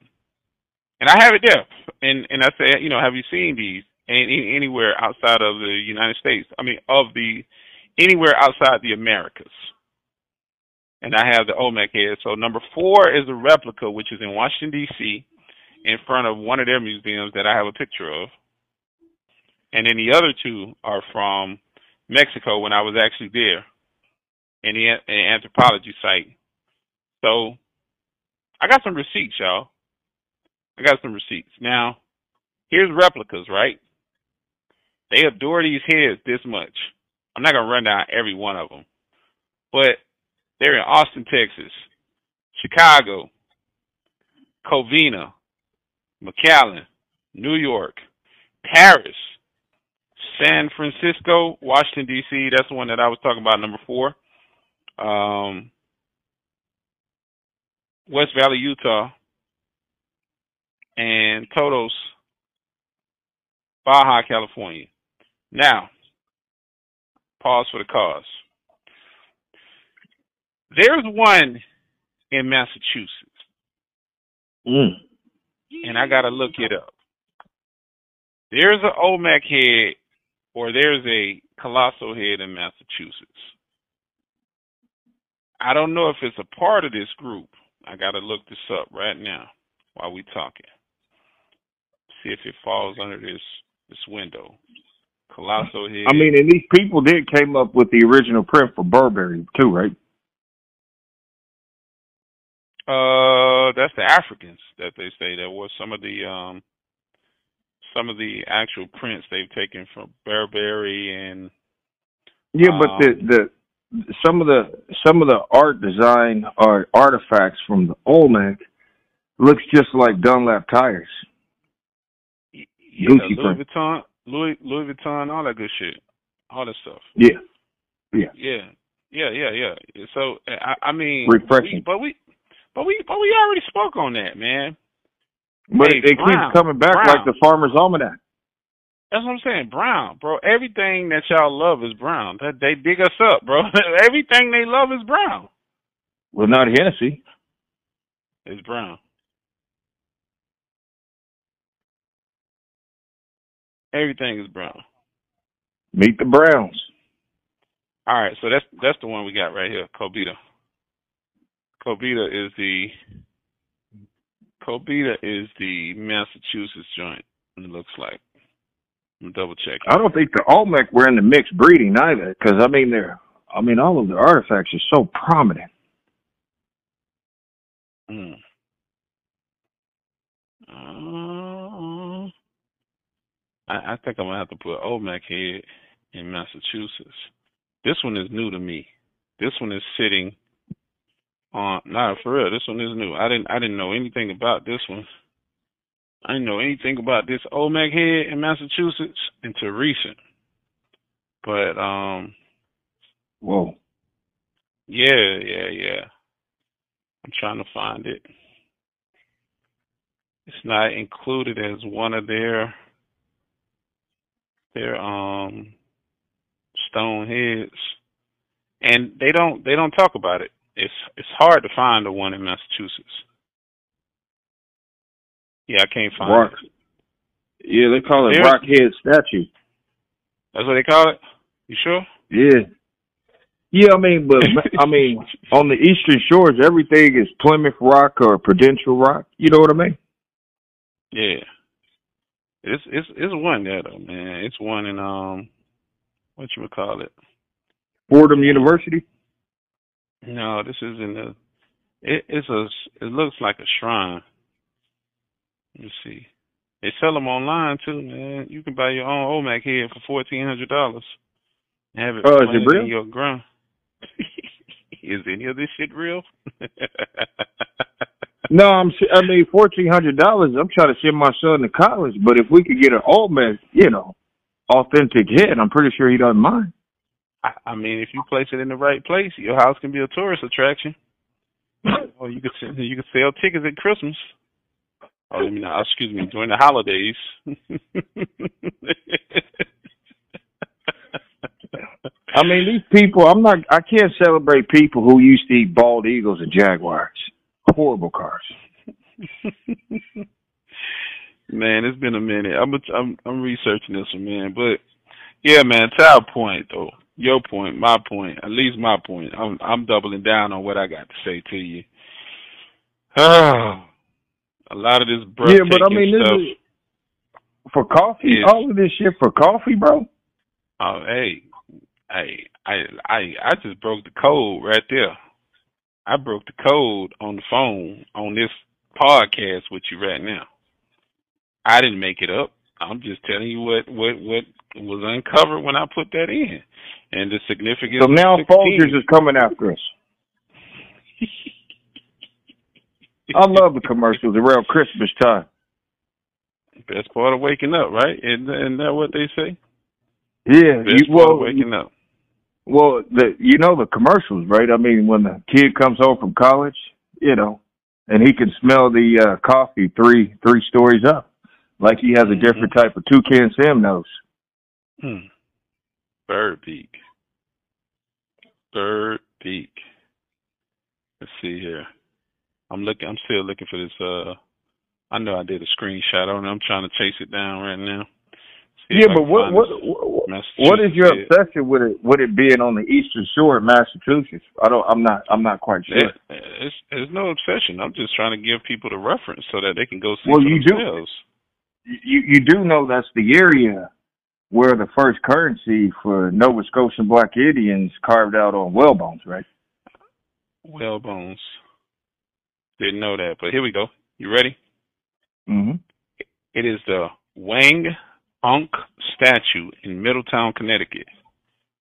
and I have it there. And and I say, you know, have you seen these? any, anywhere outside of the United States. I mean, of the anywhere outside the Americas. And I have the Olmec head. So number four is a replica, which is in Washington D.C. in front of one of their museums that I have a picture of. And then the other two are from Mexico when I was actually there in the in anthropology site. So I got some receipts, y'all. I got some receipts. Now, here's replicas, right? They adore these heads this much. I'm not gonna run down every one of them, but they're in Austin, Texas, Chicago, Covina, McAllen, New York, Paris, San Francisco, Washington D.C. That's the one that I was talking about, number four. Um, West Valley, Utah, and Todos, Baja, California. Now, pause for the cause. There's one in Massachusetts. Mm. And I got to look it up. There's an Olmec head or there's a colossal head in Massachusetts. I don't know if it's a part of this group. I got to look this up right now while we talking. See if it falls under this this window. Colossal head. I mean, and these people did came up with the original print for Burberry too, right? Uh, that's the Africans that they say that was some of the um some of the actual prints they've taken from Burberry and yeah, um, but the um, the some of the some of the art design or artifacts from the Olmec looks just like Dunlop tires. Yeah, Gucci Louis print. Vuitton Louis Louis Vuitton, all that good shit, all that stuff. Yeah, yeah, yeah, yeah, yeah, yeah. So I, I mean, refreshing. We, but we, but we, but we already spoke on that, man. But hey, it, keeps coming back brown. like the Farmer's Almanac. That's what I'm saying, brown, bro. Everything that y'all love is brown. That they dig us up, bro. Everything they love is brown. Well, not Hennessy. It's brown. Everything is brown. Meet the Browns. All right, so that's that's the one we got right here, Cobita. Cobita is the Cobita is the Massachusetts joint. It looks like. I'm double check. I don't think the Olmec were in the mixed breeding either, because I mean they're I mean all of the artifacts are so prominent. Hmm. Uh, I, I think I'm gonna have to put Olmec head in Massachusetts. This one is new to me. This one is sitting on nah for real, this one is new. I didn't I didn't know anything about this one. I didn't know anything about this Olmec head in Massachusetts until recent. But um Whoa. Yeah, yeah, yeah. I'm trying to find it. It's not included as one of their they're um stone heads, and they don't they don't talk about it. It's it's hard to find the one in Massachusetts. Yeah, I can't find Rock. it. Yeah, they call it There's- Rockhead statue. That's what they call it. You sure? Yeah. Yeah, I mean, but I mean, on the Eastern Shores, everything is Plymouth Rock or Prudential Rock. You know what I mean? Yeah. It's it's it's one there though, man. It's one in um what you would call it. Fordham University. No, this is in the it, it's a it looks like a shrine. Let me see. They sell them online too, man. You can buy your own Olmec head for fourteen hundred dollars. Have it Oh, is it real? in your ground. is any of this shit real? No, I'm. s- I mean, fourteen hundred dollars. I'm trying to send my son to college, but if we could get an Olmec, you know, authentic head, I'm pretty sure he doesn't mind. I, I mean, if you place it in the right place, your house can be a tourist attraction. or you could you could sell tickets at Christmas. Oh, I mean, excuse me, during the holidays. I mean, these people. I'm not. I can't celebrate people who used to eat bald eagles and jaguars. Horrible cars. man, it's been a minute. I'm I'm I'm researching this one, man. But yeah, man, to our point though, your point, my point, at least my point. I'm I'm doubling down on what I got to say to you. a lot of this Yeah, but I mean, this is for coffee. is- All of this shit for coffee, bro. Oh, hey, hey, I, I, I just broke the code right there. I broke the code on the phone on this podcast with you right now. I didn't make it up. I'm just telling you what what what was uncovered when I put that in, and the significance. So now of 16. Folgers is coming after us. I love the commercials around Christmas time. Best part of waking up, right? Isn't, isn't that what they say? Yeah, Best you, part well, of waking up. well, the you know the commercials, right? I mean, when the kid comes home from college, you know, and he can smell the uh, coffee three three stories up, like he has a different type of toucan Sam nose. Hmm. Bird beak. Bird beak. Let's see here. I'm looking. I'm still looking for this. Uh, I know I did a screenshot on it. I'm trying to chase it down right now. See Yeah, but what what what, what is your obsession with it? With it being on the Eastern Shore of Massachusetts? I don't. I'm not. I'm not quite sure. It- it's, it's no obsession. I'm just trying to give people the reference so that they can go see Well, for you do- themselves. You you do know that's the area where the first currency for Nova Scotian Black Indians carved out on whalebones, right? Well bones. Didn't know that, but here we go. You ready? Mm-hmm. It is the Wang Unk statue in Middletown, Connecticut.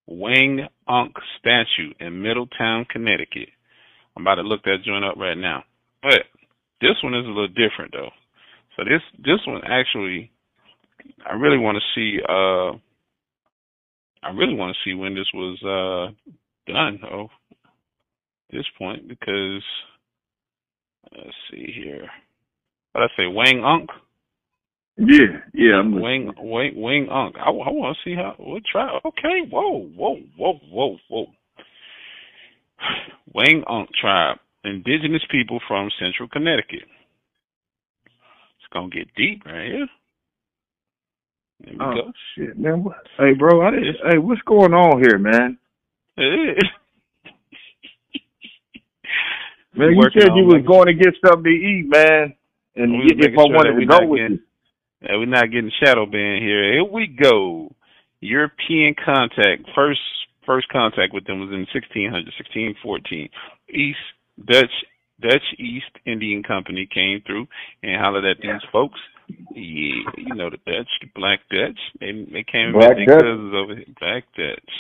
Wang Unk statue in Middletown, Connecticut. I'm about to look that joint up right now. But this one is a little different though. So this this one actually I really want to see uh I really want to see when this was uh done. At this point because let's see here. What I say, Wangunk? Yeah, yeah. I'm Wing, wing, wing, unk. I, I want to see how. We'll try. Okay. Whoa, whoa, whoa, whoa, whoa. Wing Unk tribe, indigenous people from central Connecticut. Gonna get deep right here. There we Oh go. shit, man! What, hey, bro, I didn't, hey, what's going on here, man? Hey. Man, you said you was going to get something to eat, man, and We if I sure wanted to go with getting- you, we're not getting shadow banned here. Here we go. European contact. First first contact with them was in 1600, 1614. East Dutch Dutch East Indian Company came through and hollered at these folks. Yeah, you know the Dutch, the Black Dutch. They they came Black Dutch? cousins over here. Black Dutch.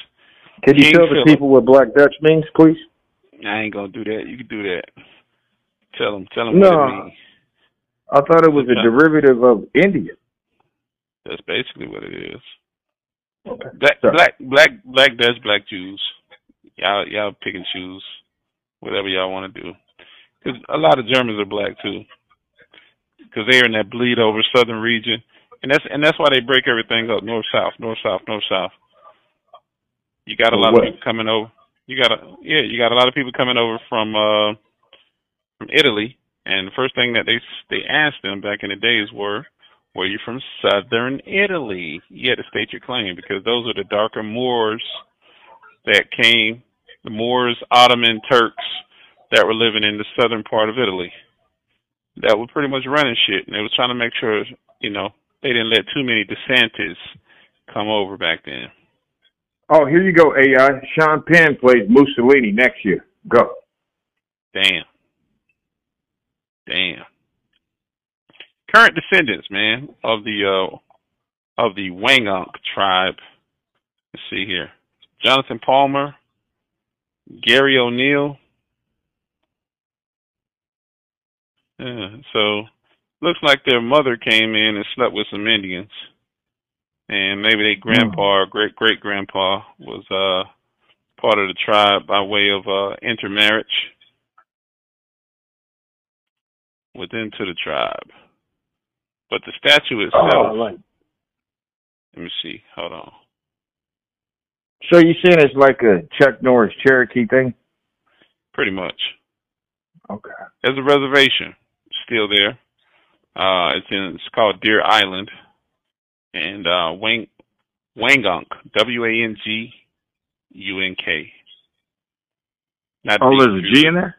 can you King tell the people what Black Dutch means, please? I ain't gonna do that. You can do that. Tell them. Tell them No. I thought it was a derivative of Indian. That's basically what it is. Okay. Black, Sorry. black, black, black Dutch, black Jews. Y'all, y'all pick and choose whatever y'all want to do. Because a lot of Germans are black too. Because they're in that bleed over southern region, and that's and that's why they break everything up north south, north south, north south. You got a lot what? of people coming over. You got a yeah, you got a lot of people coming over from uh from Italy, and the first thing that they they asked them back in the days were, "Were you from southern Italy?" You had to state your claim because those are the darker Moors that came, the Moors, Ottoman Turks that were living in the southern part of Italy. That were pretty much running shit, and they was trying to make sure, you know, they didn't let too many DeSantis come over back then. Oh, here you go, AI. Sean Penn plays Mussolini next year. Go. Damn. Damn. Current descendants, man, of the uh of the Wangunk tribe. Let's see here. Jonathan Palmer, Gary O'Neill. Yeah, so looks like their mother came in and slept with some Indians. And maybe their grandpa or great great grandpa was uh part of the tribe by way of uh intermarriage within to the tribe. But the statue oh, itself oh, right. let me see, hold on. So you saying it's like a Chuck Norris Cherokee thing? Pretty much. Okay. There's a reservation still there. Uh, it's in. It's called Deer Island, and uh, Wang Wangunk, W A N G U N K. Not oh, there's a G in there.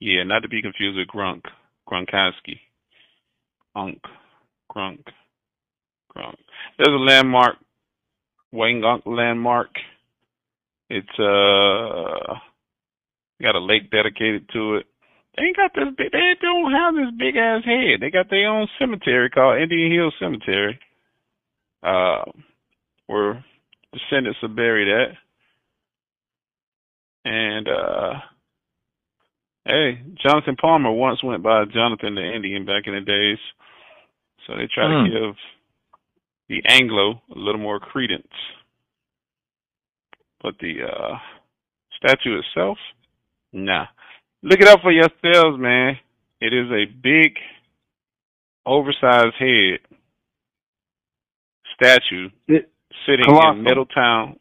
Yeah, not to be confused with Grunk, Gronkowski, Unk, Grunk, Grunk. There's a landmark Wangunk landmark. It's uh got a lake dedicated to it. They ain't got this big. They don't have this big ass head. They got their own cemetery called Indian Hill Cemetery, uh, where descendants are buried at. And uh, hey, Jonathan Palmer once went by Jonathan the Indian back in the days, so they try mm. to hmm. give the Anglo a little more credence. But the uh, statue itself, nah. Look it up for yourselves, man. It is a big, oversized head statue it, sitting colossal. in Middletown.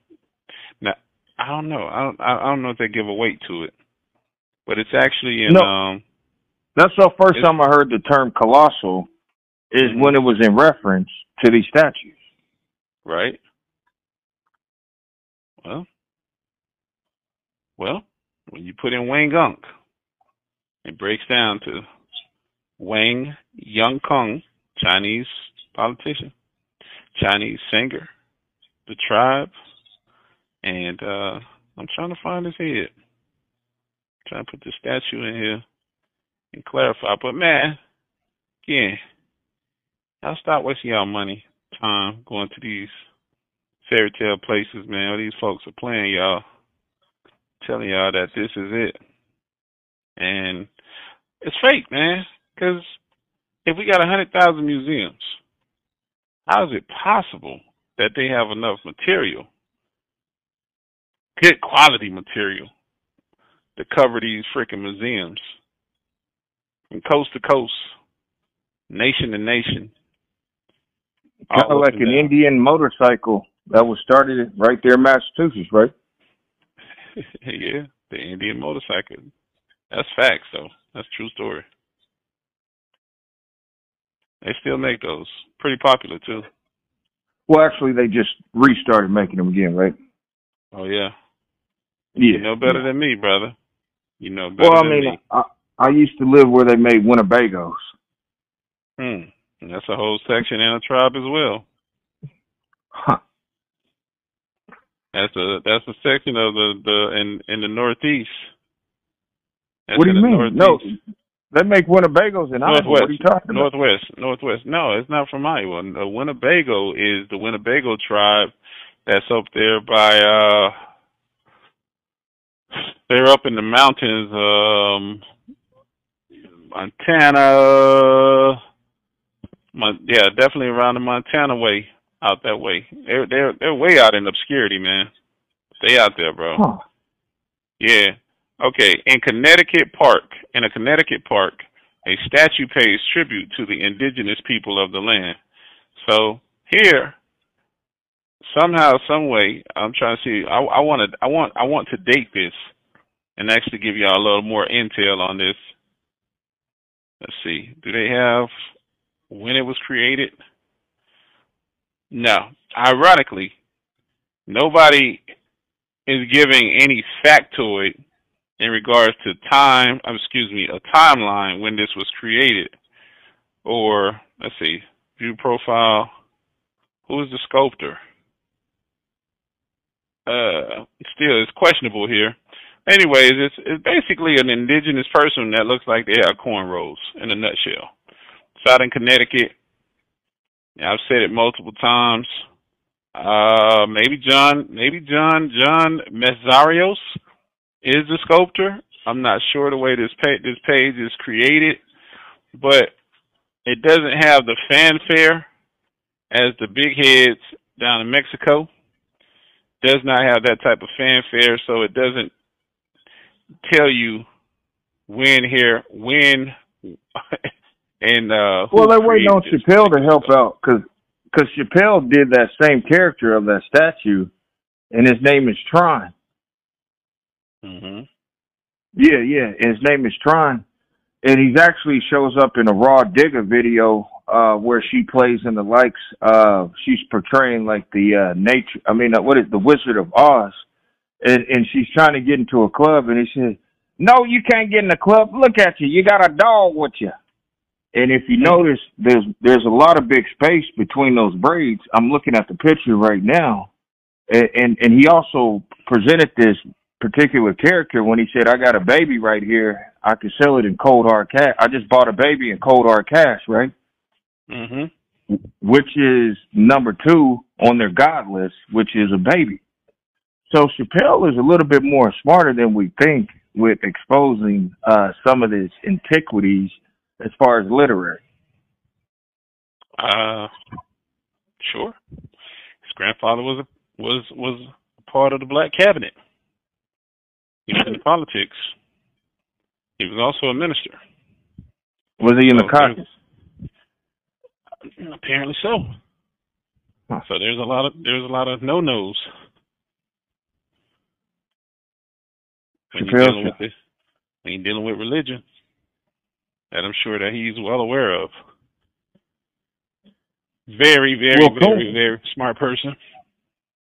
Now, I don't know. I don't. I don't know if they give a weight to it, but it's actually in. No, um, that's the first time I heard the term colossal. Is mm-hmm. when it was in reference to these statues. Right. Well, well, when you put in Wayne Gunk, it breaks down to Wang Kung, Chinese politician, Chinese singer, the tribe, and uh, I'm trying to find his head. I'm trying to put the statue in here and clarify. But man, again, I'll stop wasting y'all money, time going to these fairy tale places, man. All these folks are playing y'all, telling y'all that this is it. And it's fake, man. Because if we got a hundred thousand museums, how is it possible that they have enough material, good quality material, to cover these freaking museums from coast to coast, nation to nation? Kind of like an down. Indian motorcycle that was started right there in Massachusetts, right? yeah, the Indian motorcycle. That's facts, though. That's true story. They still make those. Pretty popular too. Well, actually, they just restarted making them again, right? Oh yeah. Yeah. You know better yeah. than me, brother. You know better well, I mean, me. I, I used to live where they made Winnebagos. Hmm. And that's a whole section and a tribe as well. Huh. That's a that's a section of the the in in the northeast. That's what do you mean? Northeast. No, they make Winnebagos in Iowa. What are you talking about? Northwest, Northwest. No, it's not from Iowa. The Winnebago is the Winnebago tribe that's up there by. uh They're up in the mountains, um Montana. Mon- yeah, definitely around the Montana way, out that way. They're they're they're way out in obscurity, man. Stay out there, bro. Huh. Yeah. Okay, in Connecticut Park, in a Connecticut park, a statue pays tribute to the indigenous people of the land. So here, somehow, some way, I'm trying to see. I, I want to, I want, I want to date this, and actually give y'all a little more intel on this. Let's see. Do they have when it was created? No. Ironically, nobody is giving any factoid in regards to time, um, excuse me, a timeline when this was created. Or, let's see, view profile. Who is the sculptor? Uh, still, it's questionable here. Anyways, it's, it's basically an indigenous person that looks like they have cornrows in a nutshell. Out in Connecticut. I've said it multiple times. Uh, maybe John, maybe John, John Mesarios is the sculptor. I'm not sure the way this page, this page is created, but it doesn't have the fanfare as the big heads down in Mexico. Does not have that type of fanfare, so it doesn't tell you when here, when, and uh. Well, they're waiting on Chappelle to help out because because Chappelle did that same character of that statue, and his name is Tron. Mm-hmm. Yeah, yeah. And his name is Tron, and he's actually shows up in a Rah Digga video uh, where she plays in the likes. Uh, she's portraying like the uh, nature. I mean, uh, what is the Wizard of Oz? And and she's trying to get into a club, and he says, "No, you can't get in the club. Look at you. You got a dog with you." And if you notice, there's there's a lot of big space between those braids. I'm looking at the picture right now, and and, and he also presented this particular character when he said, "I got a baby right here. I can sell it in cold hard cash. I just bought a baby in cold hard cash, right?" Mm-hmm. Which is number two on their God list, which is a baby. So Chappelle is a little bit more smarter than we think with exposing uh, some of these antiquities as far as literary. Uh, sure. His grandfather was a, was was a part of the black cabinet. He was in politics. He was also a minister. Was he in so the caucus? Apparently so. Huh. So there's a lot of there's a lot of no nos when you're dealing with this when you're dealing with religion that I'm sure that he's well aware of. Very, very, well, very, very smart person.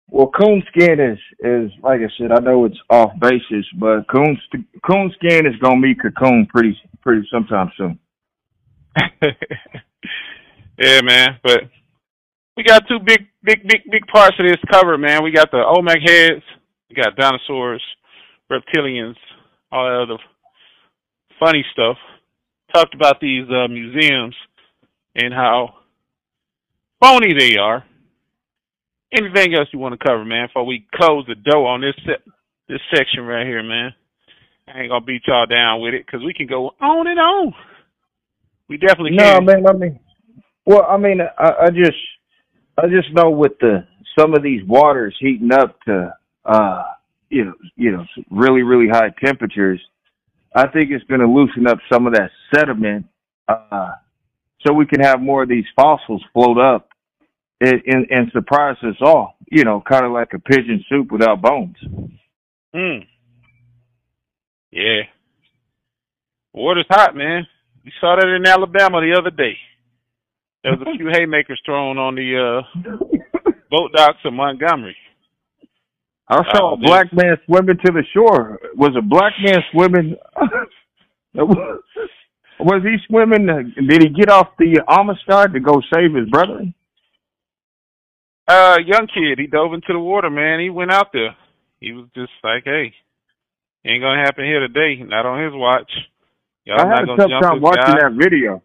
Well, coonskin is is like I said. I know it's off basis, but coon coonskin is gonna be cocoon pretty pretty sometime soon. yeah, man. But we got two big, big, big, big parts of this cover, man. We got the Olmec heads, we got dinosaurs, reptilians, all that other funny stuff. Talked about these uh, museums and how phony they are anything else you want to cover, man, before we close the door on this se- this section right here, man? I ain't gonna beat y'all down with it because we can go on and on. We definitely can. No, man. I mean, well, I mean, I, I just, I just know with the some of these waters heating up to, uh, you know, you know, really, really high temperatures. I think it's going to loosen up some of that sediment, uh, so we can have more of these fossils float up and, and, and surprise us all. You know, kind of like a pigeon soup without bones. Hmm. Yeah. Water's hot, man. We saw that in Alabama the other day. There was a few haymakers thrown on the uh, boat docks of Montgomery. I saw uh, a black man swimming to the shore. Was a black man swimming? was he swimming? Did he get off the Amistad to go save his brother? Uh, young kid, he dove into the water, man. He went out there. He was just like, "Hey, ain't gonna happen here today. Not on his watch." Y'all I had a tough time watching guy. that video.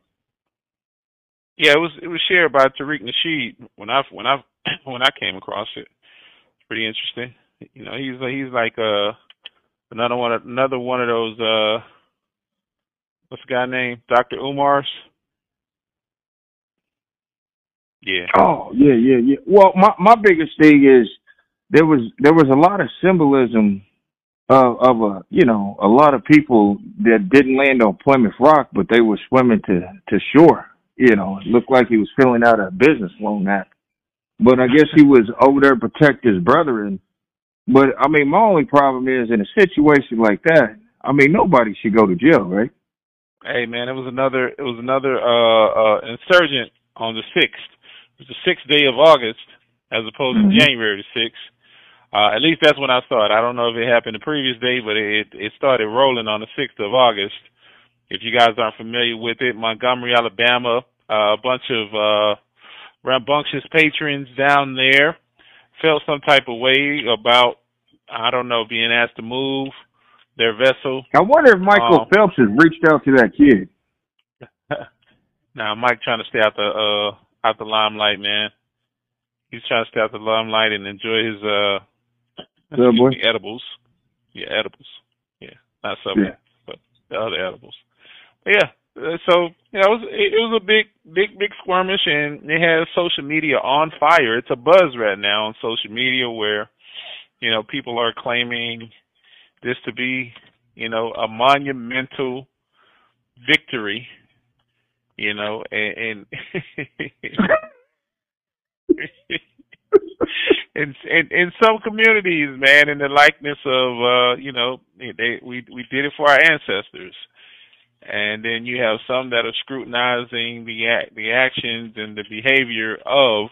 Yeah, it was it was shared by Tariq Nasheed when I when I when I came across it. It's pretty interesting. You know, he's he's like uh another one another one of those uh what's the guy name? Dr. Umar's yeah. Oh yeah, yeah, yeah. Well, my my biggest thing is there was there was a lot of symbolism of of a you know a lot of people that didn't land on Plymouth Rock, but they were swimming to to shore. you know, it looked like he was filling out a business loan app. But I guess he was over there to protect his brethren. But I mean, my only problem is in a situation like that. I mean, nobody should go to jail, right? Hey man, it was another it was another uh uh insurgent on the sixth. It was the sixth day of August as opposed mm-hmm. to January the sixth. Uh at least that's when I saw it. I don't know if it happened the previous day, but it it started rolling on the sixth of August. If you guys aren't familiar with it, Montgomery, Alabama, uh, a bunch of uh rambunctious patrons down there felt some type of way about I don't know being asked to move their vessel. I wonder if Michael um, Phelps has reached out to that kid. now Mike trying to stay out the uh out the limelight, man. He's trying to stay out the limelight and enjoy his uh edibles. Yeah, edibles. Yeah, not Subway, yeah. but the other edibles. But yeah, uh, so you know, it was it was a big, big, big skirmish, and it has social media on fire. It's a buzz right now on social media where you know people are claiming this to be you know a monumental victory. You know, and, and in, in in some communities, man, in the likeness of uh, you know, they we we did it for our ancestors and then you have some that are scrutinizing the act, the actions and the behavior of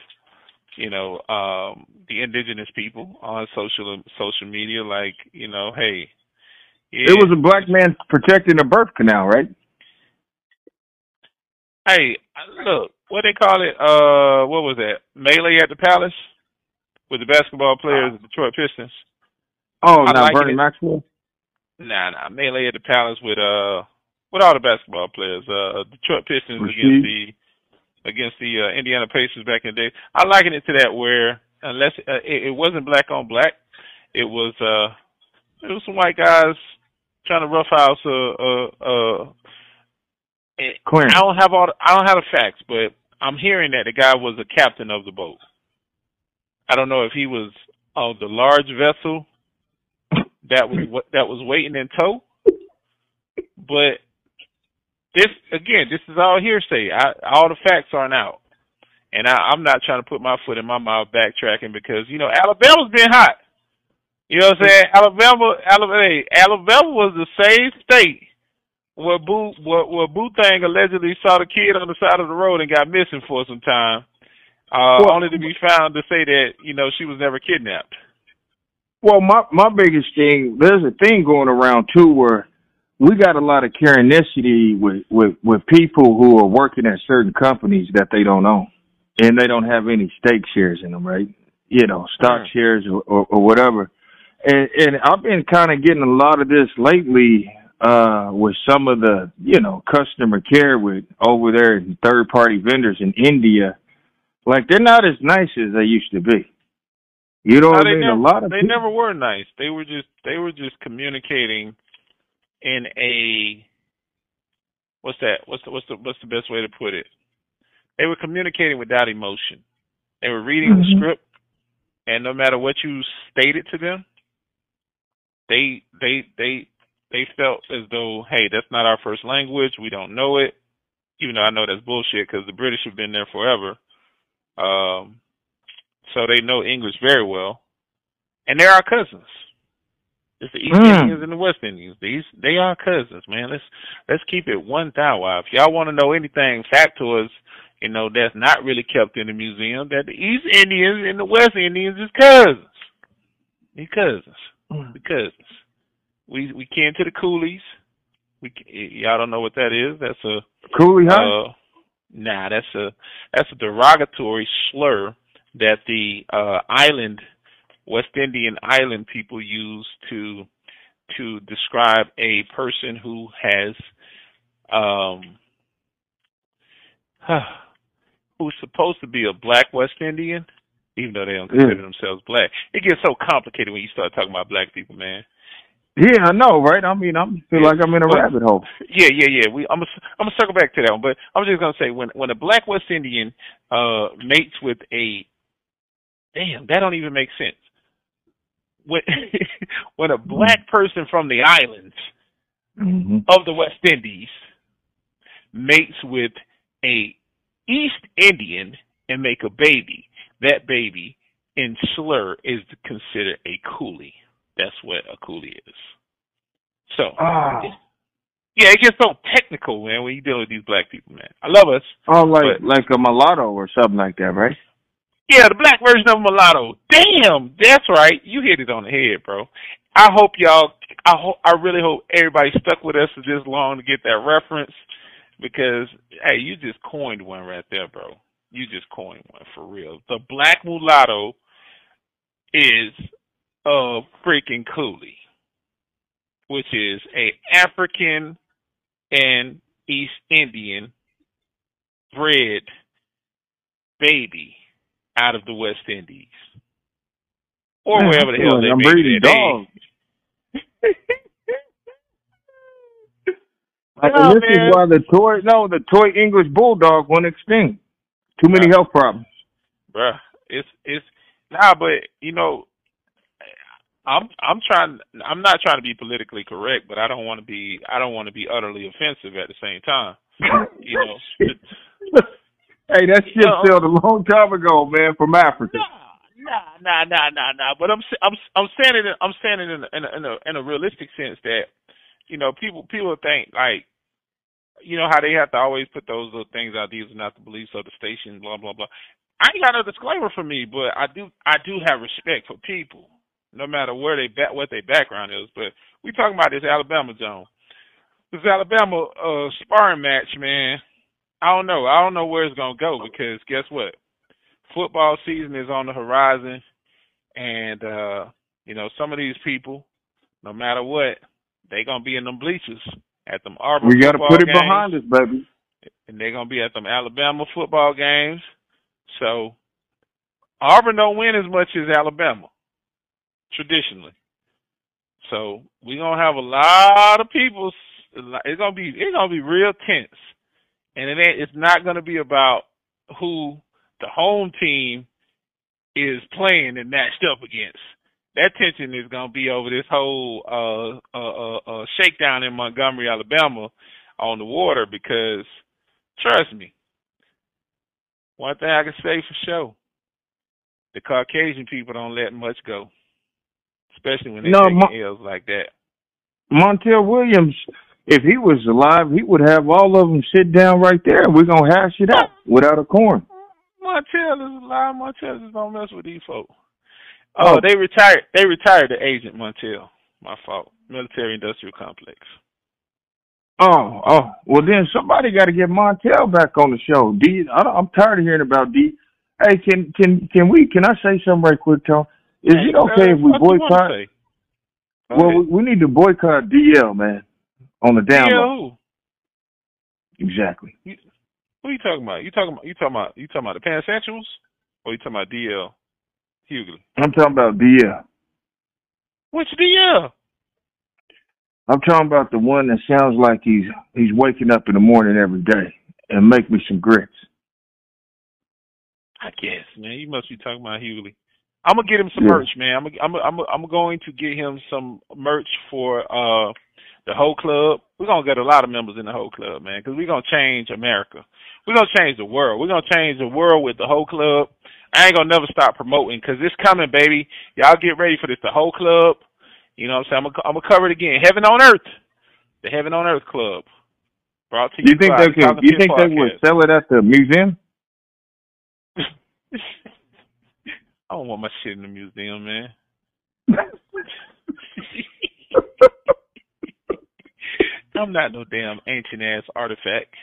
you know um the indigenous people on social social media like you know hey yeah. it was a black man protecting a birth canal right hey look what they call it uh what was that melee at the palace with the basketball players of Detroit Pistons oh now like Bernie Maxwell nah nah melee at the palace with uh with all the basketball players. Uh, Detroit Pistons against the against the uh, Indiana Pacers back in the day. I liken it to that where unless uh, it, it wasn't black on black, it was uh it was some white guys trying to roughhouse a I don't have all the, I don't have the facts, but I'm hearing that the guy was a captain of the boat. I don't know if he was of the large vessel that was that was waiting in tow, but this again, this is all hearsay. I, all the facts aren't out, and I, I'm not trying to put my foot in my mouth backtracking because you know Alabama's been hot. You know what I'm saying? Alabama, Alabama, Alabama was the same state where Boo, where, where Boo Thang allegedly saw the kid on the side of the road and got missing for some time, uh, well, only to be found to say that you know she was never kidnapped. Well, my my biggest thing, there's a thing going around too where we got a lot of curiosity with, with, with people who are working at certain companies that they don't own and they don't have any stake shares in them, right? You know, stock yeah. shares or, or, or whatever. And, and I've been kind of getting a lot of this lately, uh, with some of the, you know, customer care with over there and third party vendors in India. Like they're not as nice as they used to be. You know no, what I mean? Never, a lot of they people, never were nice. They were just they were just communicating in a what's that? What's the what's the what's the best way to put it? They were communicating without emotion. They were reading mm-hmm. the script, and no matter what you stated to them, they they they they felt as though, hey, that's not our first language. We don't know it. Even though I know that's bullshit because the British have been there forever. Um, so they know English very well, and they're our cousins. It's the East mm. Indians and the West Indians. These they are cousins, man. Let's let's keep it one thou. If y'all want to know anything factoids, you know that's not really kept in the museum. That the East Indians and the West Indians is cousins. They cousins. Mm. The cousins. We we came to the coolies. We y'all don't know what that is. That's a coolie, huh? Uh, nah, that's a that's a derogatory slur that the uh island West Indian island people use to to describe a person who has um who's supposed to be a black West Indian, even though they don't consider yeah. themselves black. It gets so complicated when you start talking about black people, man. Yeah, I know, right? I mean, I'm feel yeah. like I'm in a rabbit hole. Yeah, yeah, yeah. We, I'm, gonna, I'm gonna circle back to that one, but I'm just gonna say when when a black West Indian uh mates with a damn, that don't even make sense when when a black person from the islands mm-hmm. of the West Indies mates with a East Indian and make a baby, that baby in slur is considered a coolie. That's what a coolie is. So, Oh, yeah, it gets so technical, man, when you deal with these black people, man. I love us. oh, like But- like a mulatto or something like that, right? Yeah, the black version of mulatto. Damn, that's right. You hit it on the head, bro. I hope y'all. I hope. I really hope everybody stuck with us for this long to get that reference, because hey, you just coined one right there, bro. You just coined one for real. The black mulatto is a freaking coolie, which is a African and East Indian bred baby out of the West Indies. Or Man, wherever the hell they I'm breeding dogs. This man. is why the toy no, the toy English bulldog went extinct. Too many Yeah. health problems. bruh. It's it's nah, but you know, I'm I'm trying. I'm not trying to be politically correct, but I don't want to be. I don't want to be utterly offensive at the same time. You know, hey, that shit No. sailed a long time ago, man, from Africa. Nah, nah, nah, nah, nah, nah. But I'm I'm I'm saying it. I'm saying it in a, in a in a in a realistic sense that you know people people think like you know how they have to always put those little things out. These are not the beliefs of the station. Blah blah blah. I ain't got no disclaimer for me, but I do I do have respect for people, no matter where they back what their background is. But we talking about this Alabama zone. This Alabama uh sparring match, man. I don't know. I don't know where it's gonna go because guess what? Football season is on the horizon, and uh, you know some of these people, no matter what, they gonna be in them bleachers at them Auburn. We got to football put it games, behind us, baby. and they're gonna be at them Alabama football games. So Auburn don't win as much as Alabama traditionally. So we're gonna have a lot of people. It's gonna be it's gonna be real tense, and it ain't, it's not gonna be about who the home team is playing and matched up against. That tension is gonna be over this whole uh, uh, uh, uh, shakedown in Montgomery, Alabama, on the water because trust me, one thing I can say for sure, the Caucasian people don't let much go, especially when they No, take Mo- L's like that. Montel Williams, if he was alive, he would have all of them sit down right there, and we're gonna hash it out without a corn. Montel is alive. Montel just don't mess with these folks. Oh. Oh, they retired. They retired the agent Montel. My fault. Military industrial complex. Oh, oh, well then somebody got to get Montel back on the show. D, I, I'm tired of hearing about D. Hey, can can can we? Can I say something right quick, Tom? Is Hey, it okay uh, if we what you boycott? Well, we, we need to boycott DL, man, on the down DL low. who? Exactly. Who you talking about? You talking about? You talking about? You talking about the Pansexuals? Or you talking about DL Hughley? I'm talking about DL. Which DL? I'm talking about the one that sounds like he's he's waking up in the morning every day and make me some grits. I guess, man. You must be talking about Hughley. I'm gonna get him some Yeah. merch, man. I'm I'm I'm I'm going to get him some merch for uh the whole club. We're gonna get a lot of members in the whole club, man, because we're gonna change America. We're gonna change the world. We're gonna change the world with the whole club. I ain't gonna never stop promoting because it's coming, baby. Y'all get ready for this. The whole club. You know what I'm saying? I'm gonna, I'm gonna cover it again. Heaven on Earth, the Heaven on Earth Club. Brought to you, you think by they could? You think they would sell it at the museum? I don't want my shit in the museum, man. I'm not no damn ancient ass artifact.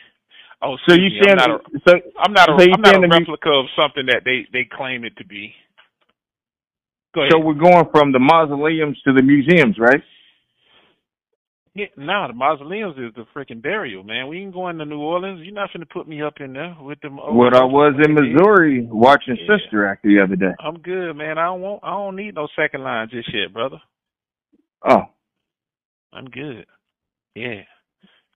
Oh, So you saying? I'm not a, So I'm not a, so I'm not a replica of something that they they claim it to be. So we're going from the mausoleums to the museums, right? Yeah, nah, the mausoleums is the freaking burial, man. We ain't going to New Orleans. You're not finna put me up in there with them. What I was in. Missouri watching Yeah. Sister Act the other day. I'm good, man. I don't want. I don't need no second line just yet, brother. Oh, I'm good. Yeah.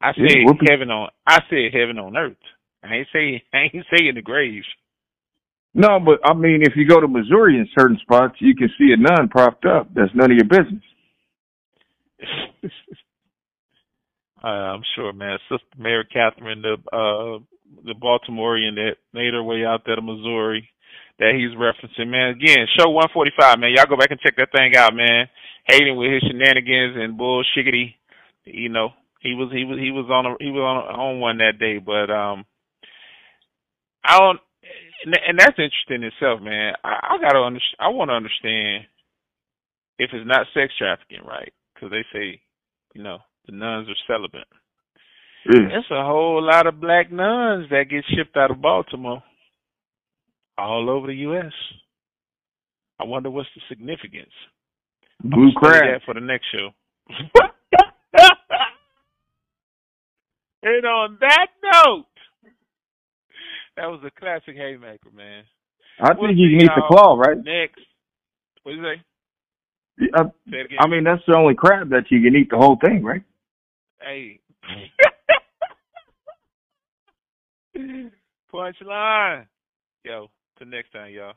I said whoopee. heaven on I said heaven on earth. I ain't say I ain't say in the grave. no, but I mean, if you go to Missouri in certain spots, you can see a nun propped up. That's none of your business. uh, I'm sure, man. Sister Mary Catherine, the uh the Baltimorean that made her way out there to Missouri that he's referencing, man. Again, show 145, man. Y'all go back and check that thing out, man. Hayden with his shenanigans and bullshiggity. You know, he was he was he was on a he was on a, on one that day, but um, I don't, and that's interesting in itself, man. I, I gotta under, I want to understand if it's not sex trafficking, right? Because they say, you know, the nuns are celibate. Yeah. There's a whole lot of black nuns that get shipped out of Baltimore all over the U.S. I wonder what's the significance. Blue I'm crab. that for the next show. and on that note, that was a classic haymaker, man. I We'll think you can eat the claw, right? Next, what do you say? I, Say. I mean, that's the only crab that you can eat the whole thing, right? Hey. Punchline. Yo, till next time, y'all.